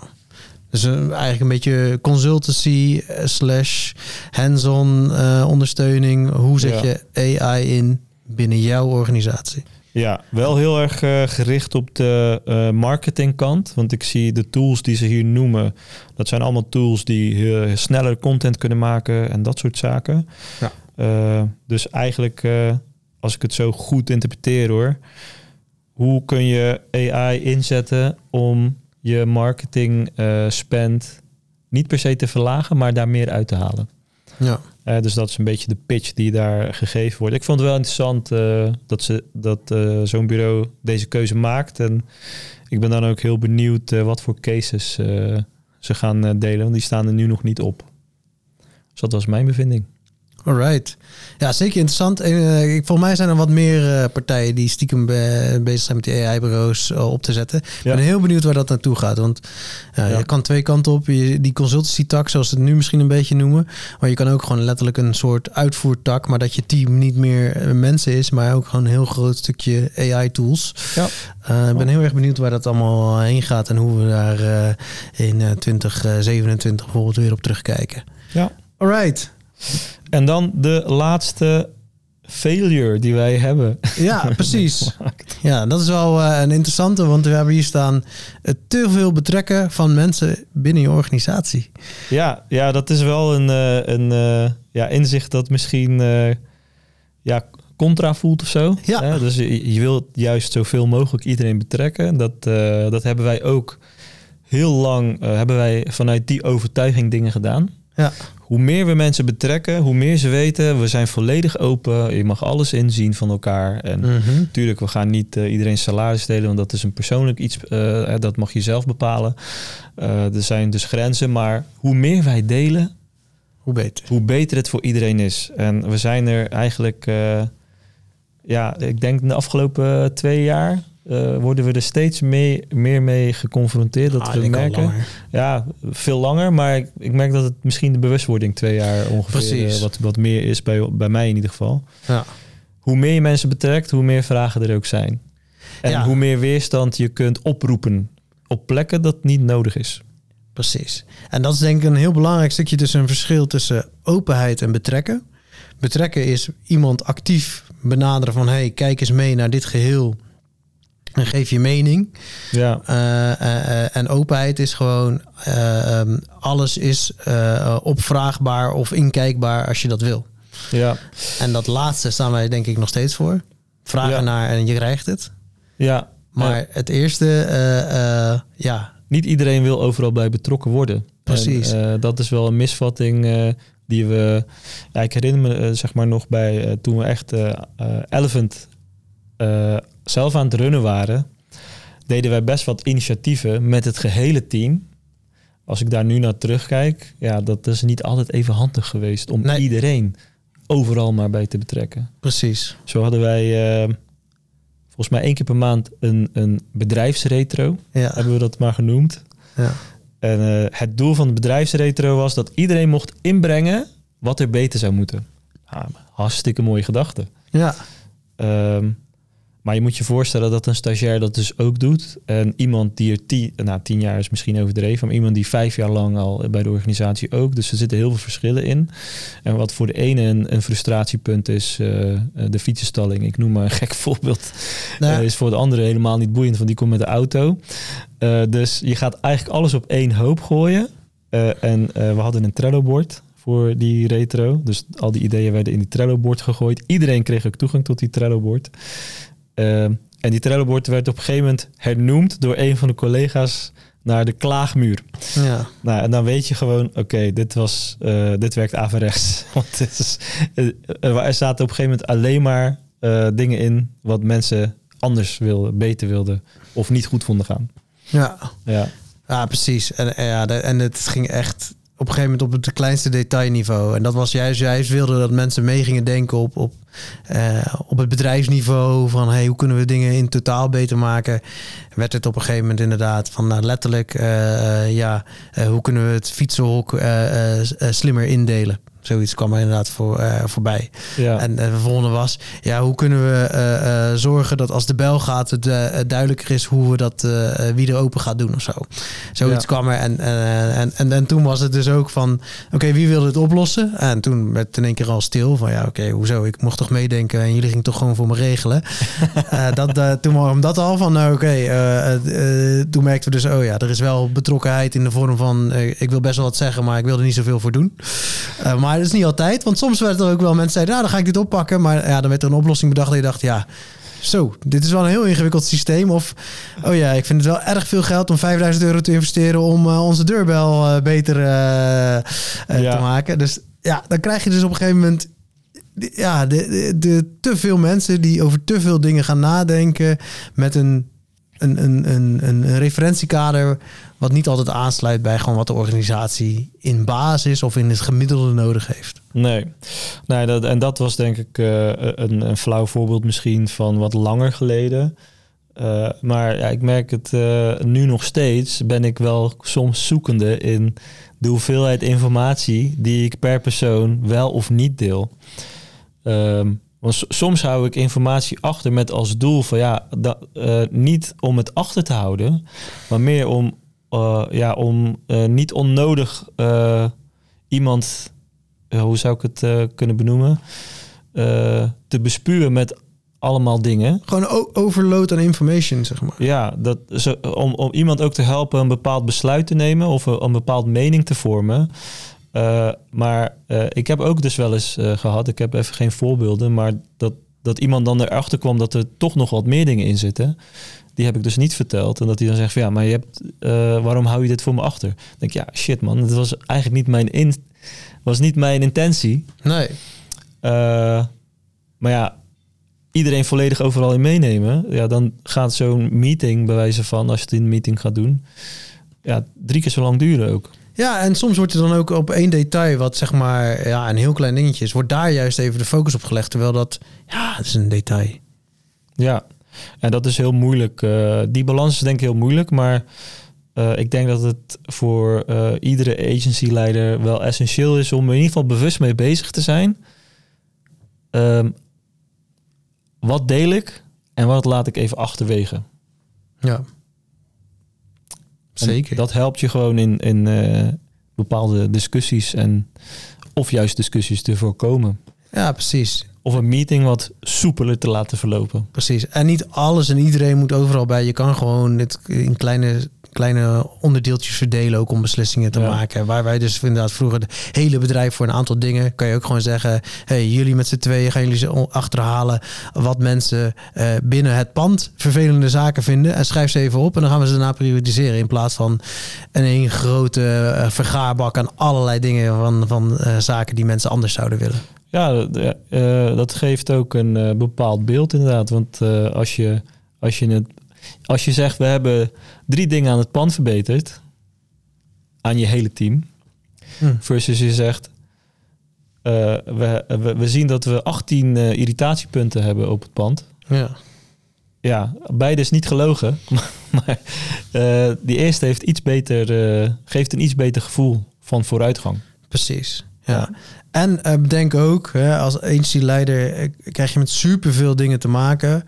Dus uh, eigenlijk een beetje consultancy uh, slash hands-on uh, ondersteuning. Hoe zet ja. je AI in binnen jouw organisatie?
Ja, wel heel erg gericht op de marketingkant. Want ik zie de tools die ze hier noemen, dat zijn allemaal tools die sneller content kunnen maken en dat soort zaken.
Ja.
dus eigenlijk als ik het zo goed interpreteer hoor, hoe kun je AI inzetten om je marketing uh, spend niet per se te verlagen, maar daar meer uit te halen.
Ja.
Uh, dus dat is een beetje de pitch die daar gegeven wordt. Ik vond het wel interessant uh, dat, ze, dat zo'n bureau deze keuze maakt. En ik ben dan ook heel benieuwd wat voor cases ze gaan delen, want die staan er nu nog niet op. Dus dat was mijn bevinding.
Alright. Ja, zeker interessant. Uh, ik, volgens mij zijn er wat meer uh, partijen die stiekem be bezig zijn met die AI-bureaus uh, op te zetten. Ik ben heel benieuwd waar dat naartoe gaat. Want ja. je kan twee kanten op. Je, die consultancy-tak, zoals ze het nu misschien een beetje noemen. Maar je kan ook gewoon letterlijk een soort uitvoertak. Maar dat je team niet meer mensen is, maar ook gewoon een heel groot stukje AI-tools. Ja. Ik ben heel erg benieuwd waar dat allemaal heen gaat. En hoe we daar in 2027 bijvoorbeeld weer op terugkijken.
Ja.
Alright.
En dan de laatste failure die wij hebben.
Ja, precies. Ja, dat is wel uh, een interessante, want we hebben hier staan uh, te veel betrekken van mensen binnen je organisatie.
Ja, ja dat is wel een, uh, een ja, inzicht dat misschien ja, contra voelt of zo.
Ja.
Dus je, je wilt juist zoveel mogelijk iedereen betrekken. Dat, dat hebben wij ook heel lang, hebben wij vanuit die overtuiging dingen gedaan.
Ja
hoe meer we mensen betrekken, hoe meer ze weten. We zijn volledig open. Je mag alles inzien van elkaar. En natuurlijk, mhm. we gaan niet uh, iedereen salaris delen, want dat is een persoonlijk iets. Uh, dat mag je zelf bepalen. Uh, er zijn dus grenzen. Maar hoe meer wij delen,
hoe beter.
Hoe beter het voor iedereen is. En we zijn er eigenlijk, ja, ik denk de afgelopen twee jaar uh, worden we er steeds meer, meer mee geconfronteerd. Dat ah, we merken. Ja, veel langer. Maar ik, ik, merk dat het misschien de bewustwording twee jaar ongeveer uh, wat, wat meer is bij, bij mij in ieder geval.
Ja.
Hoe meer je mensen betrekt, hoe meer vragen er ook zijn. En hoe meer weerstand je kunt oproepen op plekken dat niet nodig is.
Precies. En dat is denk ik een heel belangrijk stukje tussen een verschil tussen openheid en betrekken. Betrekken is iemand actief benaderen van hey, kijk eens mee naar dit geheel en geef je mening.
Ja.
Uh, en openheid is gewoon, um, alles is opvraagbaar of inkijkbaar als je dat wil.
Ja.
En dat laatste staan wij denk ik nog steeds voor. Vragen naar en je krijgt het.
Ja.
Maar het eerste, ja.
Niet iedereen wil overal bij betrokken worden.
Precies.
En, dat is wel een misvatting die we... Ja, ik herinner me zeg maar nog bij toen we echt Elephant zelf aan het runnen waren, deden wij best wat initiatieven met het gehele team. Als ik daar nu naar terugkijk, ja, dat is niet altijd even handig geweest om iedereen overal maar bij te betrekken.
Precies.
Zo hadden wij uh, volgens mij één keer per maand een, een bedrijfsretro,
ja.
hebben we dat maar genoemd.
Ja.
En uh, het doel van de bedrijfsretro was dat iedereen mocht inbrengen wat er beter zou moeten. Ah, hartstikke mooie gedachte.
Ja.
Um, maar je moet je voorstellen dat een stagiair dat dus ook doet. En iemand die er tien, nou, tien jaar is misschien overdreven, maar iemand die vijf jaar lang al bij de organisatie ook. Dus er zitten heel veel verschillen in. En wat voor de ene een, een frustratiepunt is, uh, de fietsenstalling. Ik noem maar een gek voorbeeld. Nou. Uh, is voor de andere helemaal niet boeiend, want die komt met de auto. Uh, dus je gaat eigenlijk alles op één hoop gooien. en we hadden een Trello-bord voor die retro. Dus al die ideeën werden in die Trello-bord gegooid. Iedereen kreeg ook toegang tot die Trello-bord. Uh, en die Trello-bord werd op een gegeven moment hernoemd door een van de collega's naar de klaagmuur.
Ja.
Nou, en dan weet je gewoon, oké, dit was, uh, dit werkt averechts. Want het is, uh, er zaten op een gegeven moment alleen maar dingen in wat mensen anders wilden, beter wilden of niet goed vonden gaan.
Ja,
ja.
ja precies. En, ja, en het ging echt op een gegeven moment op het kleinste detailniveau. En dat was juist, juist wilde dat mensen mee gingen denken op, op, uh, op het bedrijfsniveau. Van hey, hoe kunnen we dingen in totaal beter maken? Werd het op een gegeven moment inderdaad van nou, letterlijk, uh, ja, uh, hoe kunnen we het fietsenhok slimmer indelen? Zoiets kwam er inderdaad voor, uh, voorbij.
Ja.
En de volgende was, ja, hoe kunnen we uh, uh, zorgen dat als de bel gaat, het duidelijker is hoe we dat, wie er open gaat doen of zo. Zoiets ja. kwam er. En, en, en, en toen was het dus ook van, oké, wie wil het oplossen? En toen werd het in één keer al stil van, ja, oké, hoezo? Ik mocht toch meedenken en jullie gingen toch gewoon voor me regelen. dat, toen was dat al van, nou, oké, toen merkten we dus, oh ja, er is wel betrokkenheid in de vorm van, ik wil best wel wat zeggen, maar ik wil er niet zoveel voor doen. maar maar dat is niet altijd. Want soms werd er ook wel mensen zeiden, nou dan ga ik dit oppakken. Maar ja, dan werd er een oplossing bedacht dat je dacht, ja, zo, dit is wel een heel ingewikkeld systeem. Of, oh ja, ik vind het wel erg veel geld om 5000 euro te investeren om uh, onze deurbel uh, beter uh, ja. te maken. Dus ja, dan krijg je dus op een gegeven moment ja, de, de, de, te veel mensen die over te veel dingen gaan nadenken met een, een, een, een, een referentiekader wat niet altijd aansluit bij gewoon wat de organisatie in basis of in het gemiddelde nodig heeft.
Nee, nee dat, en dat was denk ik uh, een, een flauw voorbeeld misschien van wat langer geleden. Uh, maar ja, ik merk het uh, nu nog steeds, ben ik wel soms zoekende in de hoeveelheid informatie die ik per persoon wel of niet deel. Um, want soms hou ik informatie achter met als doel van ja, dat, uh, niet om het achter te houden, maar meer om, ja, om niet onnodig iemand, hoe zou ik het kunnen benoemen, te bespuwen met allemaal dingen.
Gewoon overload aan information, zeg maar.
Ja, dat, zo, om, om iemand ook te helpen een bepaald besluit te nemen of een, een bepaald mening te vormen. Uh, maar uh, ik heb ook dus wel eens uh, gehad, ik heb even geen voorbeelden, maar dat, dat iemand dan erachter kwam dat er toch nog wat meer dingen in zitten. Die heb ik dus niet verteld. En dat hij dan zegt van ja, maar je hebt, waarom hou je dit voor me achter? Dan denk ik, ja, shit man, het was eigenlijk niet mijn, in, was niet mijn intentie.
Nee.
maar ja, iedereen volledig overal in meenemen, ja, dan gaat zo'n meeting, bij wijze van, als je het in een meeting gaat doen, ja, drie keer zo lang duren ook.
Ja, en soms wordt er dan ook op één detail, wat zeg maar ja, een heel klein dingetje is, wordt daar juist even de focus op gelegd, terwijl dat, ja, dat is een detail.
Ja, en dat is heel moeilijk. Uh, die balans is denk ik heel moeilijk, maar uh, ik denk dat het voor uh, iedere agency-leider wel essentieel is om er in ieder geval bewust mee bezig te zijn. Um, wat deel ik en wat laat ik even achterwege.
Ja. Zeker.
En dat helpt je gewoon in, in uh, bepaalde discussies en of juist discussies te voorkomen.
Ja, precies.
Of een meeting wat soepeler te laten verlopen.
Precies. En niet alles en iedereen moet overal bij. Je kan gewoon dit in kleine kleine onderdeeltjes verdelen ook om beslissingen te maken. Waar wij dus inderdaad vroeger de hele bedrijf voor een aantal dingen kan je ook gewoon zeggen: hey, jullie met z'n tweeën gaan jullie ze achterhalen wat mensen uh, binnen het pand vervelende zaken vinden en schrijf ze even op en dan gaan we ze daarna periodiseren in plaats van een één grote uh, vergaarbak aan allerlei dingen van, van uh, zaken die mensen anders zouden willen.
Ja, dat geeft ook een bepaald beeld inderdaad. Want als je als je het als je zegt, we hebben drie dingen aan het pand verbeterd, aan je hele team, hm. versus je zegt, we, we, we, zien dat we 18 uh, irritatiepunten hebben op het pand.
Ja.
Ja, beide is niet gelogen. maar die eerste heeft iets beter, geeft een iets beter gevoel van vooruitgang.
Precies. Ja. En bedenk ook, hè, als agency-leider krijg je met superveel dingen te maken.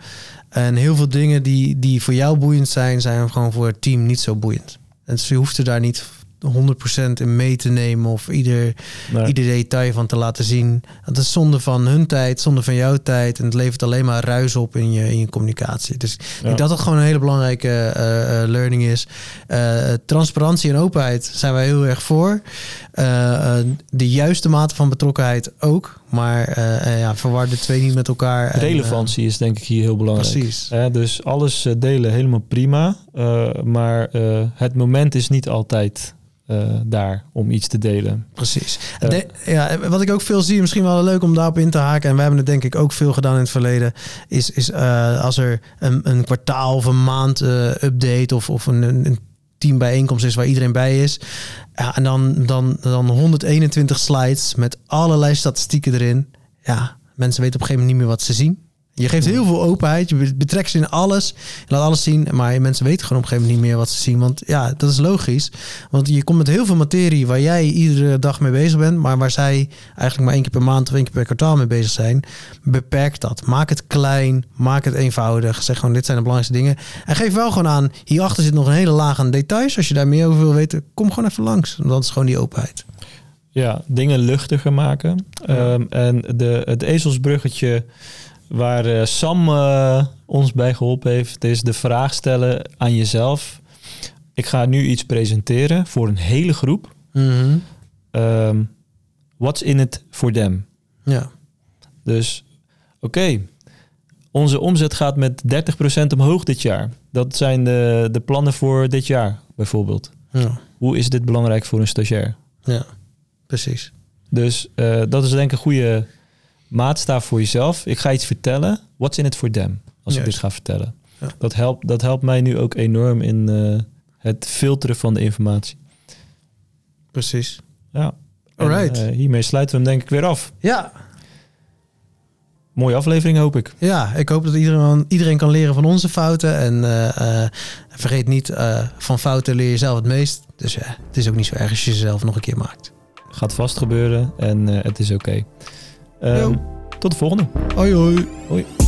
En heel veel dingen die, die voor jou boeiend zijn, zijn gewoon voor het team niet zo boeiend. En dus je hoeft er daar niet 100% in mee te nemen of ieder, ieder detail van te laten zien. Dat is zonde van hun tijd, zonde van jouw tijd. En het levert alleen maar ruis op in je, in je communicatie. Dus ik denk dat dat gewoon een hele belangrijke uh, uh, learning is. Uh, transparantie en openheid zijn wij heel erg voor. de juiste mate van betrokkenheid ook. Maar ja, verwar de twee niet met elkaar.
Relevantie is denk ik hier heel belangrijk.
Precies.
dus alles delen helemaal prima. maar het moment is niet altijd uh, daar om iets te delen.
Precies. Uh, ja, wat ik ook veel zie, misschien wel leuk om daarop in te haken, en we hebben het denk ik ook veel gedaan in het verleden, is, is uh, als er een, een kwartaal of een maand update of, of een, een teambijeenkomst is waar iedereen bij is. Ja, en dan, dan, dan 121 slides met allerlei statistieken erin. Ja, mensen weten op een gegeven moment niet meer wat ze zien. Je geeft heel veel openheid. Je betrekt ze in alles. Je laat alles zien. Maar mensen weten gewoon op een gegeven moment niet meer wat ze zien. Want ja, dat is logisch. Want je komt met heel veel materie waar jij iedere dag mee bezig bent. Maar waar zij eigenlijk maar één keer per maand of één keer per kwartaal mee bezig zijn. Beperk dat. Maak het klein. Maak het eenvoudig. Zeg gewoon, dit zijn de belangrijkste dingen. En geef wel gewoon aan. Hierachter zit nog een hele laag aan details. Als je daar meer over wil weten, kom gewoon even langs. Dat is gewoon die openheid.
Ja, dingen luchtiger maken. Ja. Um, en de, het ezelsbruggetje Waar uh, Sam uh, ons bij geholpen heeft, is de vraag stellen aan jezelf. Ik ga nu iets presenteren voor een hele groep.
Mm -hmm.
um, what's in it for them?
Ja.
Dus, oké, okay, onze omzet gaat met 30% omhoog dit jaar. Dat zijn de, de plannen voor dit jaar, bijvoorbeeld.
Ja.
Hoe is dit belangrijk voor een stagiair?
Ja, precies.
Dus uh, dat is denk ik een goede maatstaaf voor jezelf. Ik ga iets vertellen. What's in it for them? Als Juist. ik dit ga vertellen.
Ja.
Dat, helpt, dat helpt mij nu ook enorm in uh, het filteren van de informatie.
Precies.
Ja. En,
Alright.
eh, hiermee sluiten we hem denk ik weer af.
Ja,
Mooie aflevering hoop ik.
ja, ik hoop dat iedereen, iedereen kan leren van onze fouten. En eh, eh, vergeet niet, eh, van fouten leer je zelf het meest. Dus ja, het is ook niet zo erg als je ze zelf nog een keer maakt.
Gaat vast gebeuren en eh, het is oké.
Jo.
tot de volgende.
Hoi hoi.
Hoi.